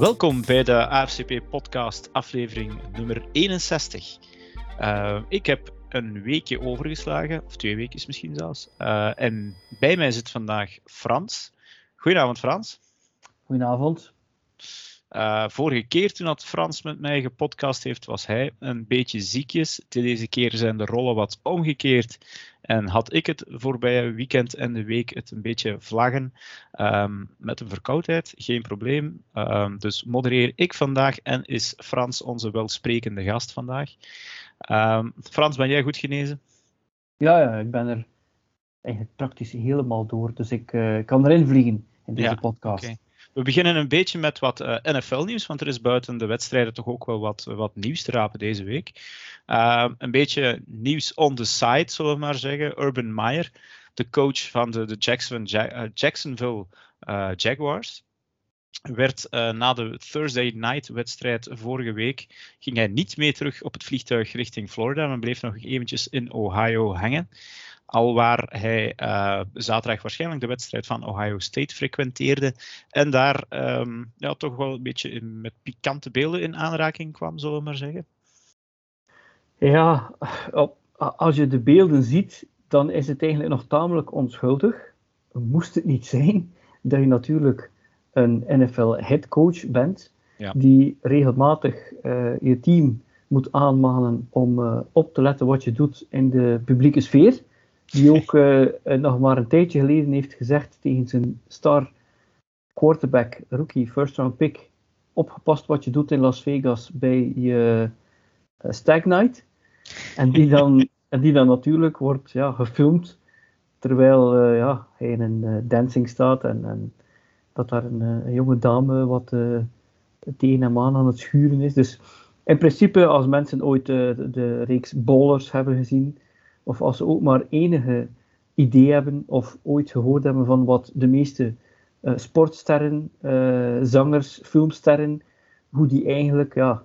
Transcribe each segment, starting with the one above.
Welkom bij de AFCP podcast aflevering nummer 61. Uh, ik heb een weekje overgeslagen, of twee weken misschien zelfs. Uh, en bij mij zit vandaag Frans. Goedenavond Frans. Goedenavond. Uh, vorige keer toen dat Frans met mij gepodcast heeft, was hij een beetje ziekjes. Deze keer zijn de rollen wat omgekeerd. En had ik het voorbije weekend en de week het een beetje vlaggen um, met een verkoudheid, geen probleem. Um, dus modereer ik vandaag en is Frans onze welsprekende gast vandaag. Um, Frans, ben jij goed genezen? Ja, ja, ik ben er eigenlijk praktisch helemaal door. Dus ik uh, kan erin vliegen in deze ja, podcast. Okay. We beginnen een beetje met wat uh, NFL-nieuws, want er is buiten de wedstrijden toch ook wel wat, wat nieuws te rapen deze week. Uh, een beetje nieuws on the side, zullen we maar zeggen. Urban Meyer, de coach van de, de ja Jacksonville Jaguars, werd na de Thursday night wedstrijd vorige week, ging hij niet mee terug op het vliegtuig richting Florida, maar bleef nog eventjes in Ohio hangen alwaar hij uh, zaterdag waarschijnlijk de wedstrijd van Ohio State frequenteerde en daar um, ja, toch wel een beetje in, met pikante beelden in aanraking kwam, zullen we maar zeggen. Ja, op, als je de beelden ziet, dan is het eigenlijk nog tamelijk onschuldig. Moest het niet zijn dat je natuurlijk een NFL headcoach bent, ja. die regelmatig uh, je team moet aanmanen om uh, op te letten wat je doet in de publieke sfeer die ook uh, nog maar een tijdje geleden heeft gezegd tegen zijn star quarterback, rookie, first round pick, opgepast wat je doet in Las Vegas bij je uh, Stag Night. En die dan, en die dan natuurlijk wordt ja, gefilmd terwijl uh, ja, hij in een dancing staat en, en dat daar een, een jonge dame wat tegen hem aan aan het schuren is. Dus in principe, als mensen ooit de, de reeks Bowlers hebben gezien, of als ze ook maar enige idee hebben of ooit gehoord hebben van wat de meeste uh, sportsterren, uh, zangers, filmsterren, hoe die eigenlijk ja,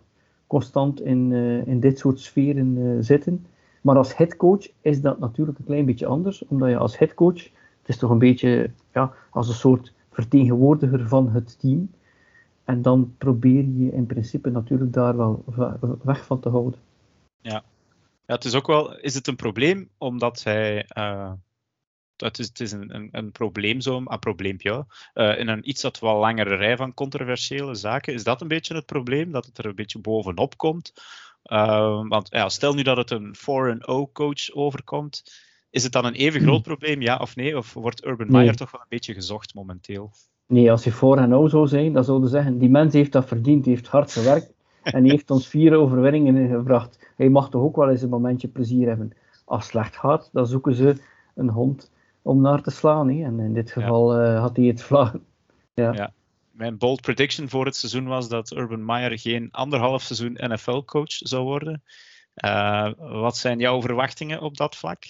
constant in, uh, in dit soort sferen zitten. Maar als headcoach is dat natuurlijk een klein beetje anders, omdat je als headcoach, het is toch een beetje ja, als een soort vertegenwoordiger van het team. En dan probeer je in principe natuurlijk daar wel weg van te houden. Ja, ja, het is ook wel, is het een probleem omdat hij, uh, het is, het is een, een, een probleem zo, een probleempje, uh, in een iets wat wel langere rij van controversiële zaken. Is dat een beetje het probleem, dat het er een beetje bovenop komt? Uh, want ja, stel nu dat het een 4-0 coach overkomt, is het dan een even groot probleem, ja of nee? Of wordt Urban Meyer toch wel een beetje gezocht momenteel? Nee, als je 4-0 zou zijn, dan zouden ze zeggen, die mens heeft dat verdiend, die heeft hard gewerkt en die heeft ons vier overwinningen gebracht hij mag toch ook wel eens een momentje plezier hebben. Als het slecht gaat, dan zoeken ze een hond om naar te slaan. Hè? En in dit geval ja. uh, had hij het vlagen. Ja. ja. Mijn bold prediction voor het seizoen was dat Urban Meyer geen anderhalf seizoen NFL-coach zou worden. Uh, wat zijn jouw verwachtingen op dat vlak?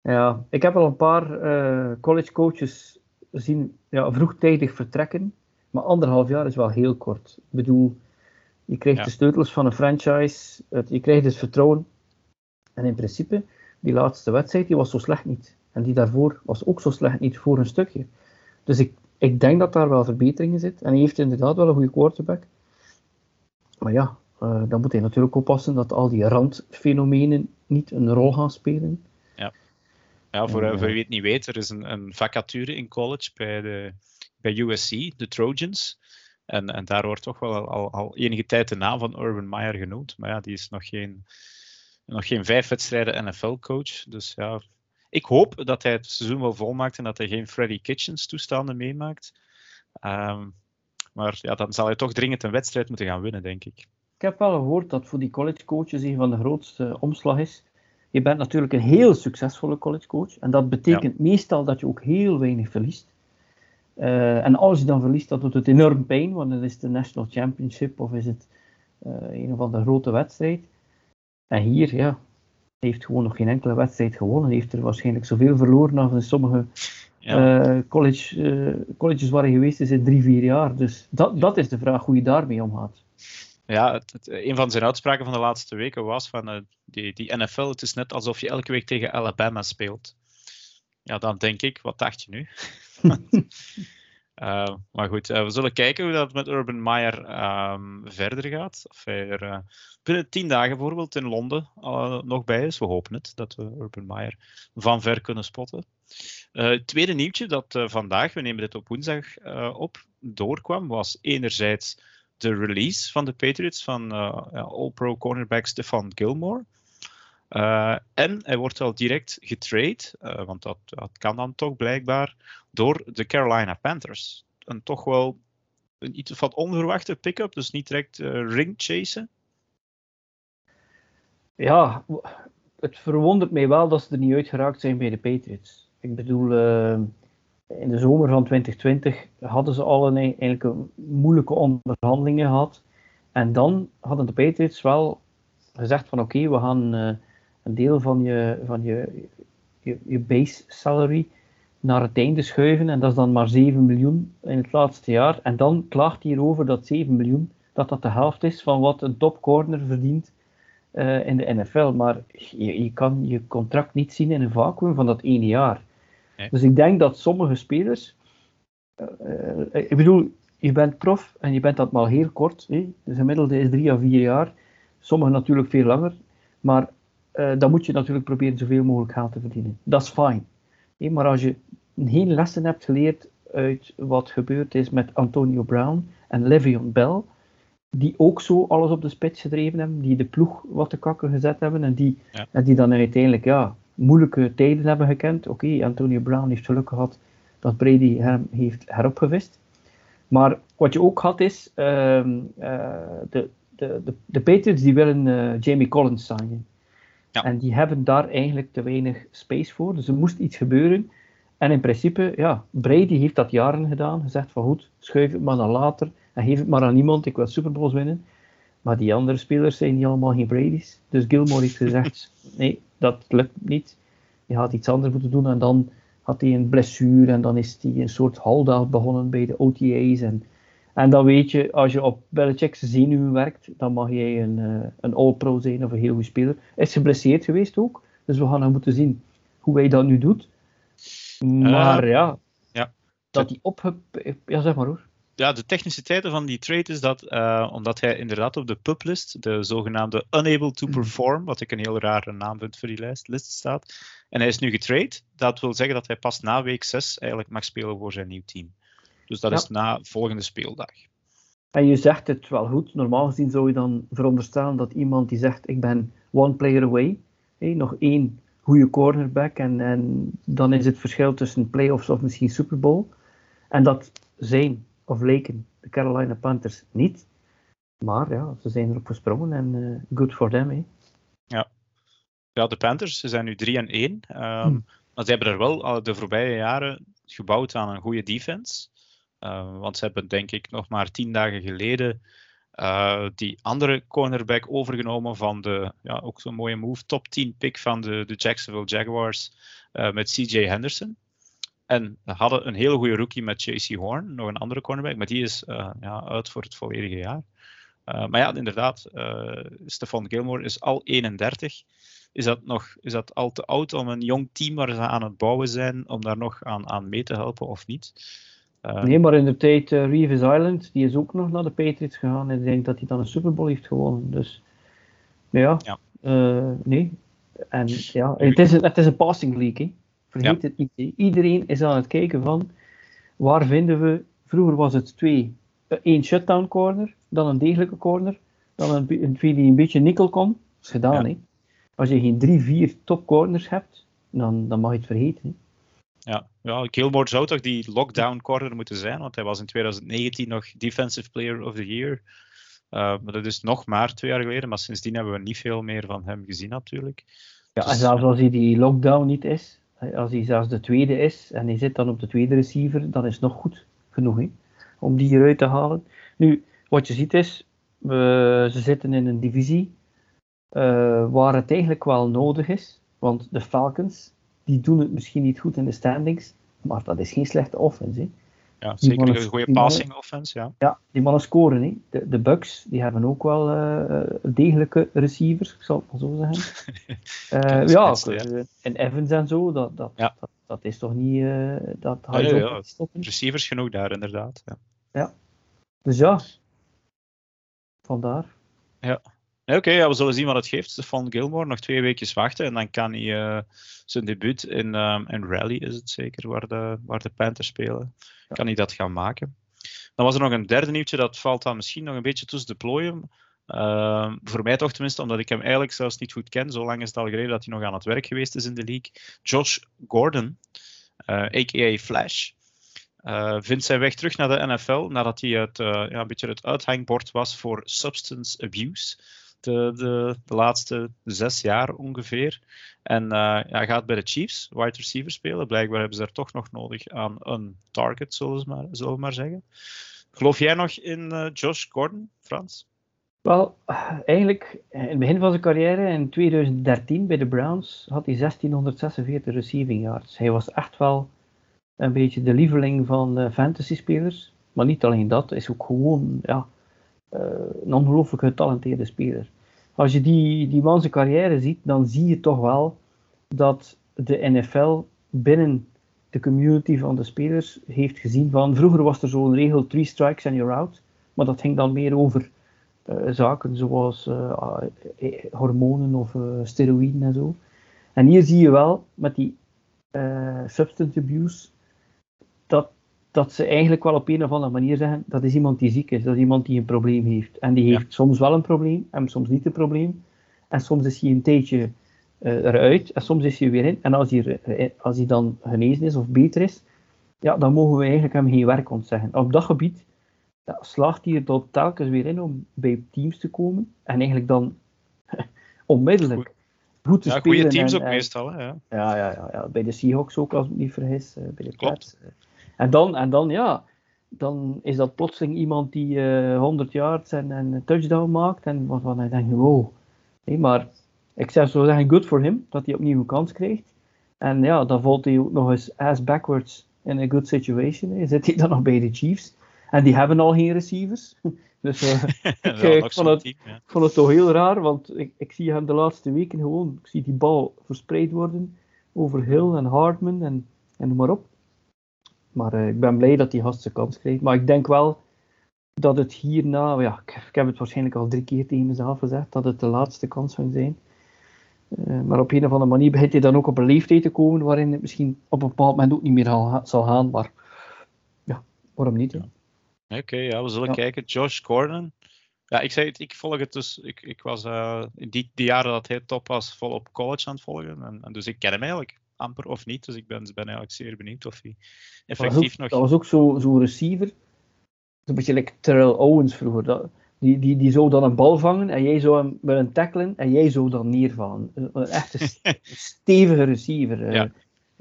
Ja, ik heb al een paar uh, college coaches zien ja, vroegtijdig vertrekken. Maar anderhalf jaar is wel heel kort. Ik bedoel, je krijgt ja. de sleutels van een franchise, het, je krijgt het vertrouwen. En in principe, die laatste wedstrijd, die was zo slecht niet. En die daarvoor was ook zo slecht niet voor een stukje. Dus ik, ik denk dat daar wel verbeteringen zit. En hij heeft inderdaad wel een goede quarterback. Maar ja, uh, dan moet hij natuurlijk oppassen dat al die randfenomenen niet een rol gaan spelen. Ja, ja voor, en, uh, voor wie het niet weet, er is een, een vacature in college bij, de, bij USC, de Trojans. En, en daar wordt toch wel al, al enige tijd de naam van Urban Meyer genoemd. Maar ja, die is nog geen, nog geen vijf wedstrijden NFL-coach. Dus ja, ik hoop dat hij het seizoen wel volmaakt en dat hij geen Freddy Kitchens toestanden meemaakt. Um, maar ja, dan zal hij toch dringend een wedstrijd moeten gaan winnen, denk ik. Ik heb wel gehoord dat voor die collegecoaches een van de grootste omslag is. Je bent natuurlijk een heel succesvolle collegecoach. En dat betekent ja. meestal dat je ook heel weinig verliest. Uh, en als je dan verliest, dan doet het enorm pijn, want dan is het de National Championship of is het uh, een of andere grote wedstrijd. En hier, ja, hij heeft gewoon nog geen enkele wedstrijd gewonnen. Hij heeft er waarschijnlijk zoveel verloren als in sommige ja. uh, college, colleges waar hij geweest is in drie, vier jaar. Dus dat, dat is de vraag hoe je daarmee omgaat. Ja, het, het, een van zijn uitspraken van de laatste weken was van die, die NFL, het is net alsof je elke week tegen Alabama speelt. Ja, dan denk ik, wat dacht je nu? Uh, maar goed, uh, we zullen kijken hoe dat met Urban Meyer um, verder gaat. Of hij er uh, binnen tien dagen bijvoorbeeld in Londen nog bij is. We hopen het, dat we Urban Meyer van ver kunnen spotten. het tweede nieuwtje dat vandaag, we nemen dit op woensdag op, doorkwam, was enerzijds de release van de Patriots van All-Pro cornerback Stefan Gilmore. Uh, en hij wordt wel direct getrade, uh, want dat, dat, kan dan toch blijkbaar, door de Carolina Panthers. Een toch wel een iets wat onverwachte pick-up, dus niet direct uh, ring chasen. Ja, het verwondert mij wel dat ze er niet uitgeraakt zijn bij de Patriots. Ik bedoel, in de zomer van 2020 hadden ze al een, eigenlijk een moeilijke onderhandelingen gehad. En dan hadden de Patriots wel gezegd van oké, we gaan een deel van je, van je, je, je base salary naar het einde schuiven. En dat is dan maar 7 miljoen in het laatste jaar. En dan klaagt hij erover dat 7 miljoen, dat dat de helft is van wat een topcorner verdient uh, in de NFL. Maar je, je, kan je contract niet zien in een vacuüm van dat ene jaar. Dus ik denk dat sommige spelers. Uh, ik bedoel, je bent prof en je bent dat maar heel kort. Hè? De gemiddelde is drie à vier jaar. Sommigen natuurlijk veel langer. Maar uh, dan moet je natuurlijk proberen zoveel mogelijk geld te verdienen. Dat is fijn. maar als je geen lessen hebt geleerd uit wat gebeurd is met Antonio Brown en Le'Veon Bell, die ook zo alles op de spits gedreven hebben, die de ploeg wat te kakken gezet hebben en die, en die dan uiteindelijk ja, moeilijke tijden hebben gekend. Oké, Antonio Brown heeft geluk gehad dat Brady hem heeft heropgevist. Maar wat je ook had is, uh, uh, de, de, de, de Patriots die willen uh, Jamie Collins signen. Ja. En die hebben daar eigenlijk te weinig space voor. Dus er moest iets gebeuren. En in principe, ja, Brady heeft dat jaren gedaan. Gezegd van goed, schuif het maar naar later. En geef het maar aan iemand, ik wil Super Bowls winnen. Maar die andere spelers zijn niet allemaal geen Brady's. Dus Gilmore heeft gezegd, nee, dat lukt niet. Je gaat iets anders moeten doen. En dan had hij een blessure en dan is hij een soort holdout begonnen bij de OTA's. En en dan weet je, als je op Belichick's zenuwen werkt, dan mag jij een, uh, een all-pro zijn of een heel goed speler. Hij is geblesseerd geweest ook, dus we gaan dan moeten zien hoe hij dat nu doet. Maar uh, ja, ja, dat hij op... Ja, zeg maar hoor. Ja, de techniciteiten van die trade is dat, uh, omdat hij inderdaad op de publist, de zogenaamde unable to hmm. perform, wat ik een heel rare naam vind voor die lijst, list staat. En hij is nu getrade. Dat wil zeggen dat hij pas na week 6 eigenlijk mag spelen voor zijn nieuw team. Dus dat is na volgende speeldag. En je zegt het wel goed. Normaal gezien zou je dan veronderstellen dat iemand die zegt: Ik ben one player away, nog één goede cornerback, en, en dan is het verschil tussen playoffs of misschien Super Bowl. En dat zijn of leken de Carolina Panthers niet. Maar ja, ze zijn erop gesprongen en uh, good for them. Ja. ja, de Panthers ze zijn nu 3 en 1. Um, ehm, hm. Maar ze hebben er wel de voorbije jaren gebouwd aan een goede defense. Uh, want ze hebben denk ik nog maar tien dagen geleden uh, die andere cornerback overgenomen van de, ja, ook zo'n mooie move, top 10 pick van de, de Jacksonville Jaguars uh, met CJ Henderson. En hadden een hele goede rookie met JC Horn, nog een andere cornerback, maar die is ja, uit voor het volledige jaar. maar ja, inderdaad, Stefan Gilmore is al 31 is dat, nog, is dat al te oud om een jong team waar ze aan het bouwen zijn, om daar nog aan, aan mee te helpen of niet? Uh, nee, maar in de tijd uh, Reeves Island, die is ook nog naar de Patriots gegaan en ik denk dat hij dan een Super Bowl heeft gewonnen. Dus ja, ja. Uh, nee. En ja, het is een, het is een passing league. Vergeet het niet. Iedereen is aan het kijken van waar vinden we. Vroeger was het twee, één shutdown corner, dan een degelijke corner, dan een, een twee die een beetje nickel kon. Dat is gedaan, hè. Als je geen drie, vier top corners hebt, dan, dan mag je het vergeten. Hè. Ja, ja, Gilmore zou toch die lockdown corner moeten zijn, want hij was in 2019 nog Defensive Player of the Year. Uh, maar dat is nog maar twee jaar geleden, maar sindsdien hebben we niet veel meer van hem gezien natuurlijk. Ja, dus, en zelfs als hij die lockdown niet is, als hij zelfs de tweede is en hij zit dan op de tweede receiver, dan is het nog goed genoeg hè, om die eruit te halen. Nu, wat je ziet is, we, ze zitten in een divisie uh, waar het eigenlijk wel nodig is, want de Falcons die doen het misschien niet goed in de standings, maar dat is geen slechte offense. Hè. Ja, zeker een goede passing offense, ja. Ja, die mannen scoren. Hè. De, de Bucks, die hebben ook wel uh, degelijke receivers, ik zal het maar zo zeggen. uh, ja, en Evans en zo, dat, dat, dat, dat is toch niet. Uh, dat je ja, ja, stoppen. Receivers genoeg daar, inderdaad. Ja. ja. Dus ja, vandaar. Ja. Oké, ja, we zullen zien wat het geeft. Stefan Gilmore, nog twee weken wachten en dan kan hij uh, zijn debuut in, um, in Rally, is het zeker, waar de, waar de Panthers spelen, kan hij dat gaan maken. Dan was er nog een derde nieuwtje, dat valt dan misschien nog een beetje tussen de plooien. Uh, voor mij toch tenminste, omdat ik hem eigenlijk zelfs niet goed ken. Zo lang is het al geleden dat hij nog aan het werk geweest is in de league. Josh Gordon, uh, eh, a.k.a. Flash, uh, vindt zijn weg terug naar de NFL nadat hij het, ja, een beetje het uithangbord was voor substance abuse de, de, de laatste zes jaar ongeveer. En uh, ja, gaat bij de Chiefs wide receiver spelen. Blijkbaar hebben ze er toch nog nodig aan een target, zullen we maar, zullen we maar zeggen. Geloof jij nog in uh, Josh Gordon, Frans? Wel, eigenlijk in het begin van zijn carrière in 2013 bij de Browns had hij 1646 receiving yards. Hij was echt wel een beetje de lieveling van fantasy spelers. Maar niet alleen dat, hij is ook gewoon ja, een ongelooflijk getalenteerde speler. Als je die, die man carrière ziet, dan zie je toch wel dat de NFL binnen de community van de spelers heeft gezien van vroeger was er zo'n regel three strikes and you're out, maar dat ging dan meer over uh, zaken zoals uh, hormonen of steroïden en zo. En hier zie je wel met die substance abuse dat dat ze eigenlijk wel op een of andere manier zeggen, dat is iemand die ziek is, dat is iemand die een probleem heeft. En die heeft soms wel een probleem, en soms niet een probleem. En soms is hij een tijdje uh, eruit, en soms is hij weer in. En als hij, als hij dan genezen is of beter is, ja, dan mogen we eigenlijk hem geen werk ontzeggen. Op dat gebied ja, slaagt hij er tot telkens weer in om bij teams te komen. En eigenlijk dan onmiddellijk goed, te ja, spelen. Goede teams ook meestal, hè? Ja. Ja, ja, ja, bij de Seahawks ook, als ik me niet vergis. Uh, bij de Klopt. En dan, en dan, ja, dan is dat plotseling iemand die uh, 100 yards en, en, een touchdown maakt. En wat dan denk je, wow. Maar ik zou zo zeggen, good for him, dat hij opnieuw een kans krijgt. En ja, dan valt hij ook nog eens ass backwards in a good situation. Hè. Zit hij dan nog bij de Chiefs. En die hebben al geen receivers. Dus uh, ik, ik, vond het, vond het, toch heel raar, want ik, ik, zie hem de laatste weken gewoon, ik zie die bal verspreid worden over Hill en Hardman en, en noem maar op. Maar uh, ik ben blij dat hij gast zijn kans krijgt. Maar ik denk wel dat het hierna, ja, ik, ik, heb het waarschijnlijk al drie keer tegen mezelf gezegd, dat het de laatste kans zou zijn. Uh, maar op een of andere manier begint hij dan ook op een leeftijd te komen waarin het misschien op een bepaald moment ook niet meer zal gaan. Maar ja, waarom niet? Ja. Oké, ja, we zullen kijken. Josh Gordon. Ja, ik zei het, ik volg het dus. Ik, ik was uh, in die, die, jaren dat hij top was, vol op college aan het volgen. En, en dus ik ken hem eigenlijk amper of niet. Dus ik ben, ben eigenlijk zeer benieuwd of hij effectief nog... Dat was ook zo'n zo receiver. Een beetje like Terrell Owens vroeger. Dat, die, die, die zou dan een bal vangen en jij zou hem willen tackelen en jij zou dan neervallen. Een echte stevige receiver. Eh. Ja.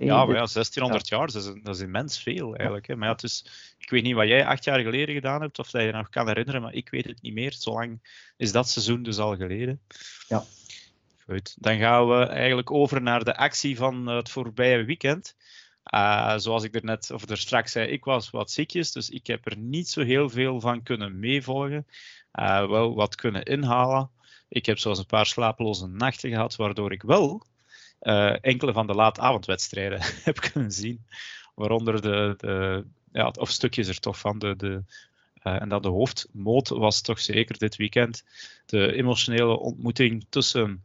Ja, maar ja, 1600 jaar, dat is, dat is immens veel eigenlijk. Hè. Maar ja, dus, ik weet niet wat jij acht jaar geleden gedaan hebt, of dat je nog kan herinneren, maar ik weet het niet meer. Zolang is dat seizoen dus al geleden. Ja. Dan gaan we eigenlijk over naar de actie van het voorbije weekend. Uh, zoals ik er net of er straks zei, ik was wat ziekjes, dus ik heb er niet zo heel veel van kunnen meevolgen. Uh, wel wat kunnen inhalen. Ik heb zoals een paar slapeloze nachten gehad, waardoor ik wel uh, enkele van de laatavondwedstrijden heb kunnen zien. Waaronder de, de ja, of stukjes er toch van. De, de, en dat de hoofdmoot was toch zeker dit weekend de emotionele ontmoeting tussen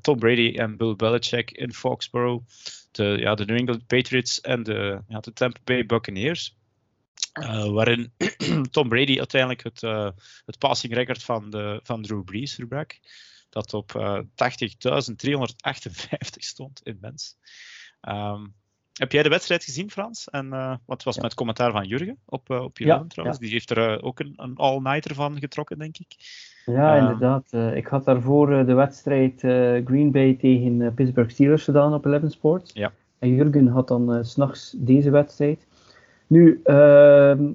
Tom Brady en Bill Belichick in Foxborough. De, ja, de New England Patriots en de, ja, de Tampa Bay Buccaneers. Uh, waarin Tom Brady uiteindelijk het, uh, het passing record van, de, van Drew Brees verbrak. Dat op 80.358 stond in mens. Um, heb jij de wedstrijd gezien, Frans? En wat was met commentaar van Jurgen op, op je ja, trouwens? Die heeft er ook een, een all-nighter van getrokken, denk ik. Ja, inderdaad. Uh, ik had daarvoor uh, de wedstrijd uh, Green Bay tegen Pittsburgh Steelers gedaan op Eleven Sports. Ja. En Jurgen had dan s s'nachts deze wedstrijd. Nu, ehm,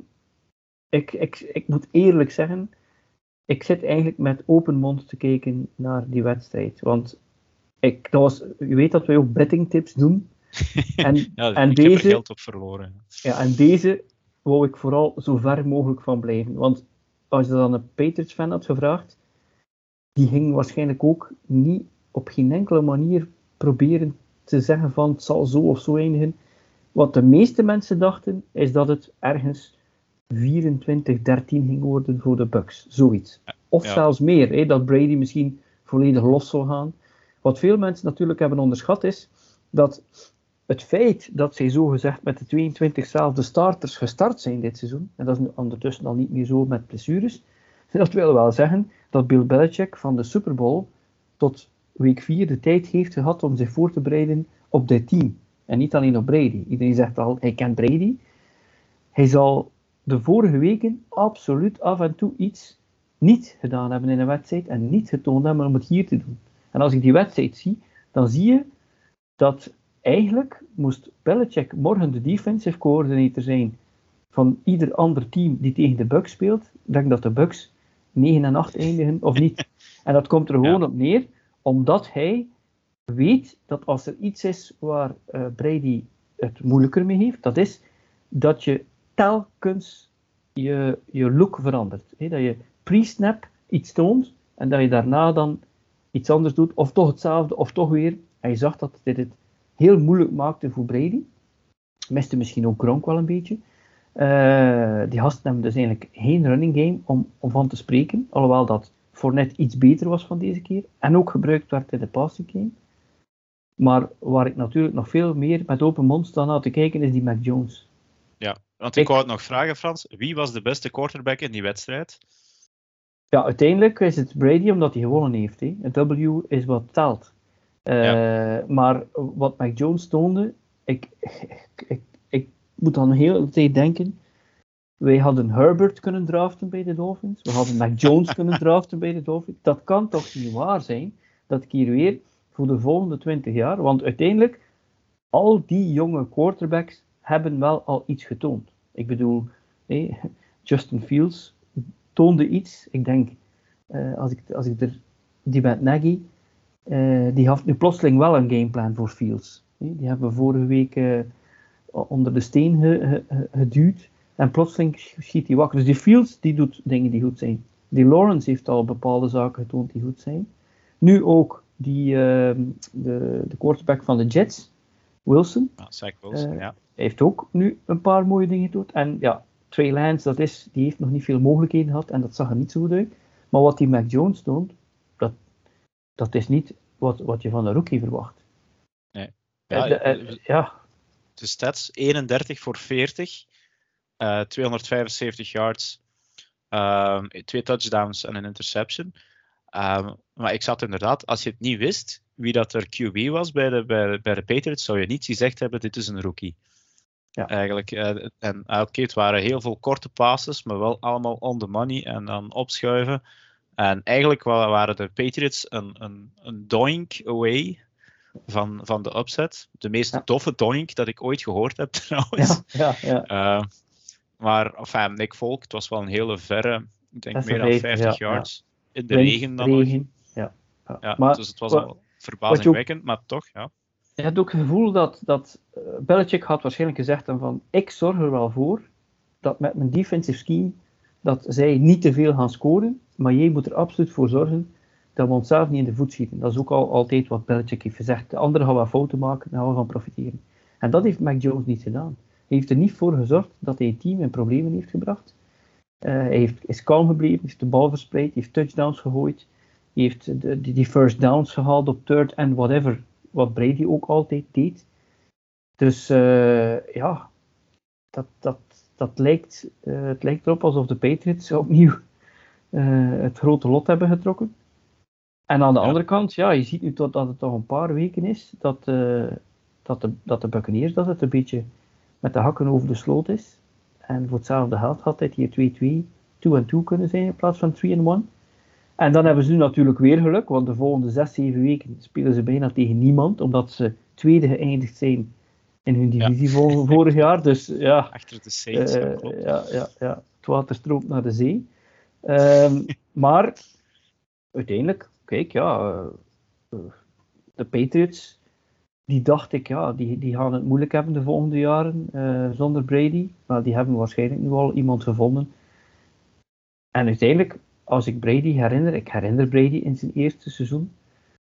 ik, ik, ik moet eerlijk zeggen, ik zit eigenlijk met open mond te kijken naar die wedstrijd. Want ik, dat was, je weet dat wij ook betting tips doen. En, ja, en ik deze, heb er geld op verloren. Ja, en deze wou ik vooral zo ver mogelijk van blijven. Want als je dan een Patriots fan had gevraagd, die ging waarschijnlijk ook niet op geen enkele manier proberen te zeggen van het zal zo of zo eindigen. Wat de meeste mensen dachten, is dat het ergens 24-13 ging worden voor de Bucks. Zoiets. Of zelfs meer, hè, dat Brady misschien volledig los zal gaan. Wat veel mensen natuurlijk hebben onderschat is dat het feit dat zij zogezegd met de 22 starters gestart zijn dit seizoen, en dat is ondertussen al niet meer zo met blessures, dat wil wel zeggen dat Bill Belichick van de Super Bowl tot week 4 de tijd heeft gehad om zich voor te bereiden op dit team. En niet alleen op Brady. Iedereen zegt al, hij kent Brady. Hij zal de vorige weken absoluut af en toe iets niet gedaan hebben in een wedstrijd en niet getoond hebben om het hier te doen. En als ik die wedstrijd zie, dan zie je dat eigenlijk moest Belichick morgen de defensive coordinator zijn van ieder ander team die tegen de Bucks speelt. Ik denk dat de Bucks 9 en 8 eindigen of niet. En dat komt er gewoon op neer, omdat hij weet dat als er iets is waar uh, Brady het moeilijker mee heeft, dat is dat je telkens je, je look verandert. Dat je pre-snap iets toont en dat je daarna dan iets anders doet, of toch hetzelfde, of toch weer. En je zag dat dit het heel moeilijk maakte voor Brady. Miste misschien ook Gronk wel een beetje. Uh, die gasten hebben dus eigenlijk geen running game om, om van te spreken, alhoewel dat voor net iets beter was van deze keer en ook gebruikt werd in de passing game. Maar waar ik natuurlijk nog veel meer met open mond sta naar te kijken is die Mac Jones. Ja, want ik wou het nog vragen, Frans. Wie was de beste quarterback in die wedstrijd? Ja, uiteindelijk is het Brady omdat hij gewonnen heeft. Hè. Een W is wat telt. Uh, Maar wat Mac Jones toonde, ik, ik, ik, moet dan heel de tijd denken. Wij hadden Herbert kunnen draften bij de Dolphins. We hadden Mac Jones kunnen draften bij de Dolphins. Dat kan toch niet waar zijn dat ik hier weer voor de volgende 20 jaar. Want uiteindelijk, al die jonge quarterbacks hebben wel al iets getoond. Ik bedoel, Justin Fields toonde iets. Ik denk, uh, als, ik, als ik er, die met Nagy, die heeft nu plotseling wel een gameplan voor Fields. Die hebben we vorige week uh, onder de steen ge, ge, geduwd. En plotseling schiet hij wakker. Dus die Fields, die doet dingen die goed zijn. Die Lawrence heeft al bepaalde zaken getoond die goed zijn. Nu ook die, uh, de, de quarterback van de Jets, Wilson. Ah, Zach Wilson, ja. Heeft ook nu een paar mooie dingen getoond. En ja, Trey Lance, dat is, die heeft nog niet veel mogelijkheden gehad en dat zag er niet zo goed uit. Maar wat die Mac Jones toont, dat, is niet wat, wat je van een rookie verwacht. Nee. Ja, de, ja. de stats 31 voor 40, uh, 275 yards, uh, twee touchdowns en een interception. Um, maar ik zat inderdaad, als je het niet wist wie dat er QB was bij de, bij, bij de Patriots, zou je niet gezegd hebben: dit is een rookie. Ja. Eigenlijk. Uh, en oké, het waren heel veel korte passes, maar wel allemaal on the money en dan opschuiven. En eigenlijk waren de Patriots een, een, een doink away van, van de upset. De meest ja. toffe doink dat ik ooit gehoord heb trouwens. Ja, ja, ja. Uh, maar enfin, Nick Volk, het was wel een hele verre, ik denk meer dan 50 yards. In de regen dan regen. Ja. Ja. Maar, dus het was al verbazingwekkend, ook, maar toch, ja. Je hebt ook het gevoel dat, dat uh, Belichick had waarschijnlijk gezegd van ik zorg er wel voor dat met mijn defensive scheme dat zij niet te veel gaan scoren, maar jij moet er absoluut voor zorgen dat we onszelf niet in de voet schieten. Dat is ook al, altijd wat Belichick heeft gezegd. De anderen gaan wat fouten maken en gaan we van profiteren. En dat heeft Mac Jones niet gedaan. Hij heeft er niet voor gezorgd dat hij het team in problemen heeft gebracht. Uh, hij heeft, is kalm gebleven, heeft de bal verspreid, heeft touchdowns gegooid, heeft de, die, first downs gehaald op third en whatever, wat Brady ook altijd deed. Dus uh, ja, dat, dat, dat lijkt, uh, het lijkt erop alsof de Patriots opnieuw het grote lot hebben getrokken. En aan de ja. andere kant, ja, je ziet nu tot, dat het toch een paar weken is dat, dat, de, dat de Buccaneers dat het een beetje met de hakken over de sloot is. En voor hetzelfde geld had hij hier 2-2, 2-2 kunnen zijn in plaats van 3-1. En dan hebben ze nu natuurlijk weer geluk, want de volgende 6, 7 weken spelen ze bijna tegen niemand, omdat ze tweede geëindigd zijn in hun divisie ja. vorig jaar. Dus ja. Achter de Saints, uh, ja, ja, ja, het water stroomt naar de zee. Um, maar uiteindelijk, kijk, ja, uh, de Patriots die dacht ik, ja, die, die gaan het moeilijk hebben de volgende jaren uh, zonder Brady. Maar die hebben waarschijnlijk nu al iemand gevonden. En uiteindelijk, als ik Brady herinner, ik herinner Brady in zijn eerste seizoen.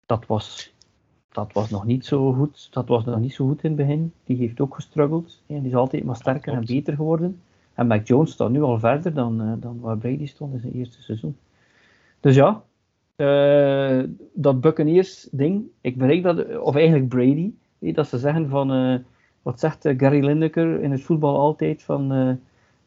Dat was, dat was nog niet zo goed. Dat was nog niet zo goed in het begin. Die heeft ook gestruggeld. En die is altijd maar sterker en beter geworden. En Mac Jones staat nu al verder dan, uh, dan waar Brady stond in zijn eerste seizoen. Dus ja, uh, dat Buccaneers ding, ik bereik dat, of eigenlijk Brady, dat ze zeggen van, uh, wat zegt Gary Lineker in het voetbal altijd, van...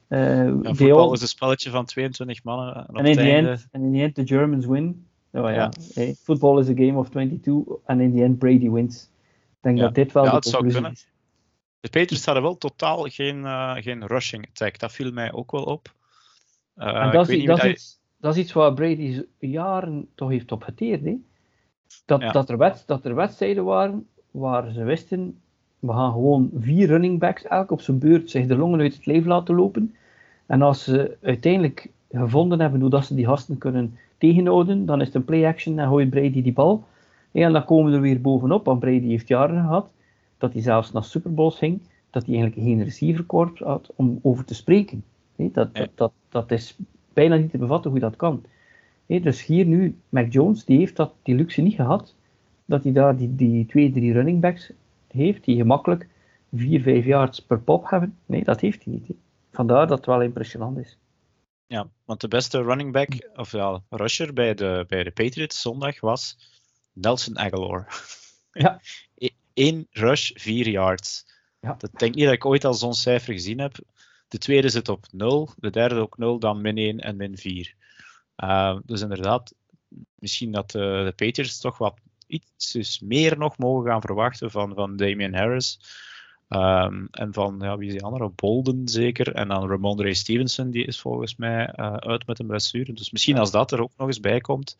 ja, voetbal is een spelletje van 22 mannen. En, in, the end, en in the end, the Germans win. Oh, ja. Hey, football is a game of 22 en in the end Brady wins. Ik denk dat dit wel ja, de conclusie is. De Patriots hadden wel totaal geen, uh, geen rushing attack. Dat viel mij ook wel op. En dat, is, dat, is iets, dat is iets waar Brady jaren toch heeft op geteerd. Hè? Dat, dat, er wet, dat er wedstrijden waren waar ze wisten, we gaan gewoon vier running backs elk op zijn beurt zich de longen uit het leven laten lopen. En als ze uiteindelijk gevonden hebben hoe dat ze die gasten kunnen tegenhouden, dan is het een play-action en gooit Brady die bal. En dan komen we er weer bovenop, want Brady heeft jaren gehad dat hij zelfs naar Super Bowls ging, dat hij eigenlijk geen receiverkorps had om over te spreken. Dat, dat, dat, dat, is bijna niet te bevatten hoe dat kan. Dus hier nu, Mac Jones, die heeft dat, die luxe niet gehad, dat hij daar die, die twee, drie running backs heeft, die gemakkelijk vier, vijf yards per pop hebben. Nee, dat heeft hij niet. Vandaar dat het wel impressionant is. Ja, want de beste running back, of ja, rusher bij de, bij de Patriots zondag was Nelson Aguilar. Ja. Eén rush, vier yards. Ja. Dat denk niet dat ik ooit al zo'n cijfer gezien heb. De tweede zit op 0, de derde ook 0, dan min 1 en min 4. Uh, dus inderdaad, misschien dat de, de Patriots toch wat iets dus meer nog mogen gaan verwachten van, van Damian Harris. Um, en van, ja, wie is die andere? Bolden zeker. En dan Ramondre Stevenson, die is volgens mij uh, uit met een blessure. Dus misschien als dat er ook nog eens bij komt.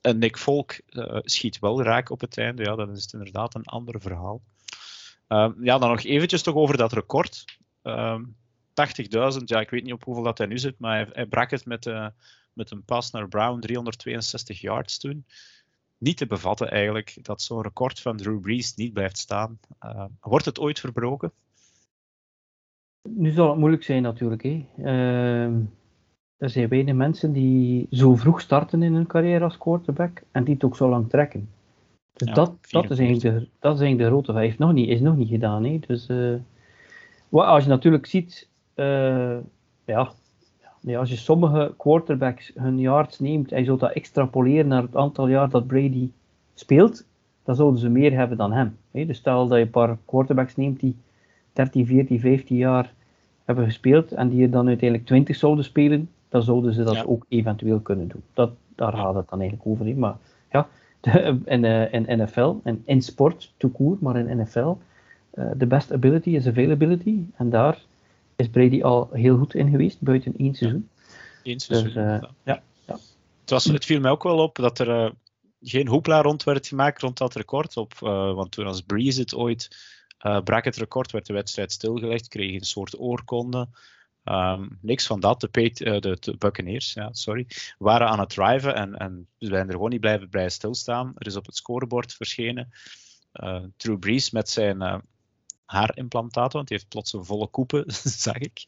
En Nick Volk uh, schiet wel raak op het einde. Ja, dan is het inderdaad een ander verhaal. Uh, ja, dan nog eventjes toch over dat record. Uh, ehm, 80.000, ja, ik weet niet op hoeveel dat hij nu zit, maar hij, brak het met, uh, met een pas naar Brown, 362 yards toen. Niet te bevatten eigenlijk, dat zo'n record van Drew Brees niet blijft staan. Ehm, wordt het ooit verbroken? Nu zal het moeilijk zijn natuurlijk. Hè. Ehm, er zijn weinig mensen die zo vroeg starten in hun carrière als quarterback en die het ook zo lang trekken. Dus dat, dat, is eigenlijk de, dat is eigenlijk de grote. Hij heeft nog niet, is nog niet gedaan. Hè. Dus, uh, als je natuurlijk ziet, uh, ja, ja, als je sommige quarterbacks hun yards neemt en je zult dat extrapoleren naar het aantal jaar dat Brady speelt, dan zouden ze meer hebben dan hem. Hè. Dus stel dat je een paar quarterbacks neemt die 13, 14, 15 jaar hebben gespeeld en die er dan uiteindelijk 20 zouden spelen, dan zouden ze dat ook eventueel kunnen doen. Dat, daar gaat het dan eigenlijk over. Maar ja, in, uh, in NFL en in sport, to court, maar in NFL, de uh, best ability is availability. En daar is Brady al heel goed in geweest, buiten één seizoen. Ja, Eén seizoen. Dus, uh, ja. ja. Het, was, het viel mij ook wel op dat er geen hoepla rond werd gemaakt rond dat record. Op, uh, want toen als Breeze het ooit brak het record, werd de wedstrijd stilgelegd, kreeg een soort oorkonde. Um, niks van dat. De, uh, de, de, Buccaneers ja, sorry, waren aan het driven en, en ze zijn er gewoon niet blijven bij stilstaan. Er is op het scorebord verschenen uh, Drew Brees met zijn uh, haarimplantaten, want hij heeft plots een volle koepen, zag ik.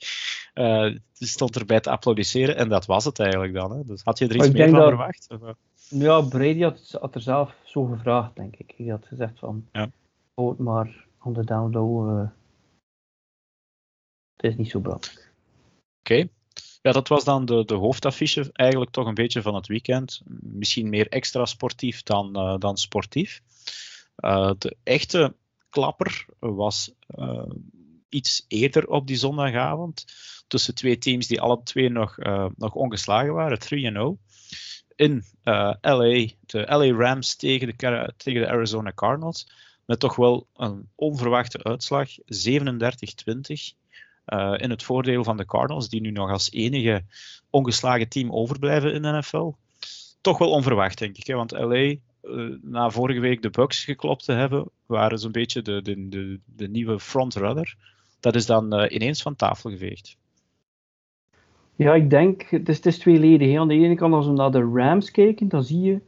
Uh, stond erbij te applaudisseren en dat was het eigenlijk dan. Hè. Dus had je er iets meer van dat, verwacht? Of? Ja, Brady had, had, er zelf zo gevraagd, denk ik. Hij had gezegd van, ja. maar on the down low, het is niet zo belangrijk. Oké. Ja, dat was dan de, de hoofdaffiche eigenlijk toch een beetje van het weekend. Misschien meer extra sportief dan, uh, dan sportief. Uh, de echte klapper was uh, iets eerder op die zondagavond. Tussen twee teams die alle twee nog, nog ongeslagen waren, 3-0. In LA, de LA Rams tegen de, tegen de Arizona Cardinals. Met toch wel een onverwachte uitslag, 37-20. Uh, in het voordeel van de Cardinals, die nu nog als enige ongeslagen team overblijven in de NFL. Toch wel onverwacht, denk ik. Hè? Want LA, eh, na vorige week de Bucks geklopt te hebben, waren zo'n beetje de, de, de, de, nieuwe frontrunner. Dat is dan uh, ineens van tafel geveegd. Ja, ik denk, het is, het is tweeledig. Aan de ene kant, als we naar de Rams kijken, dan zie je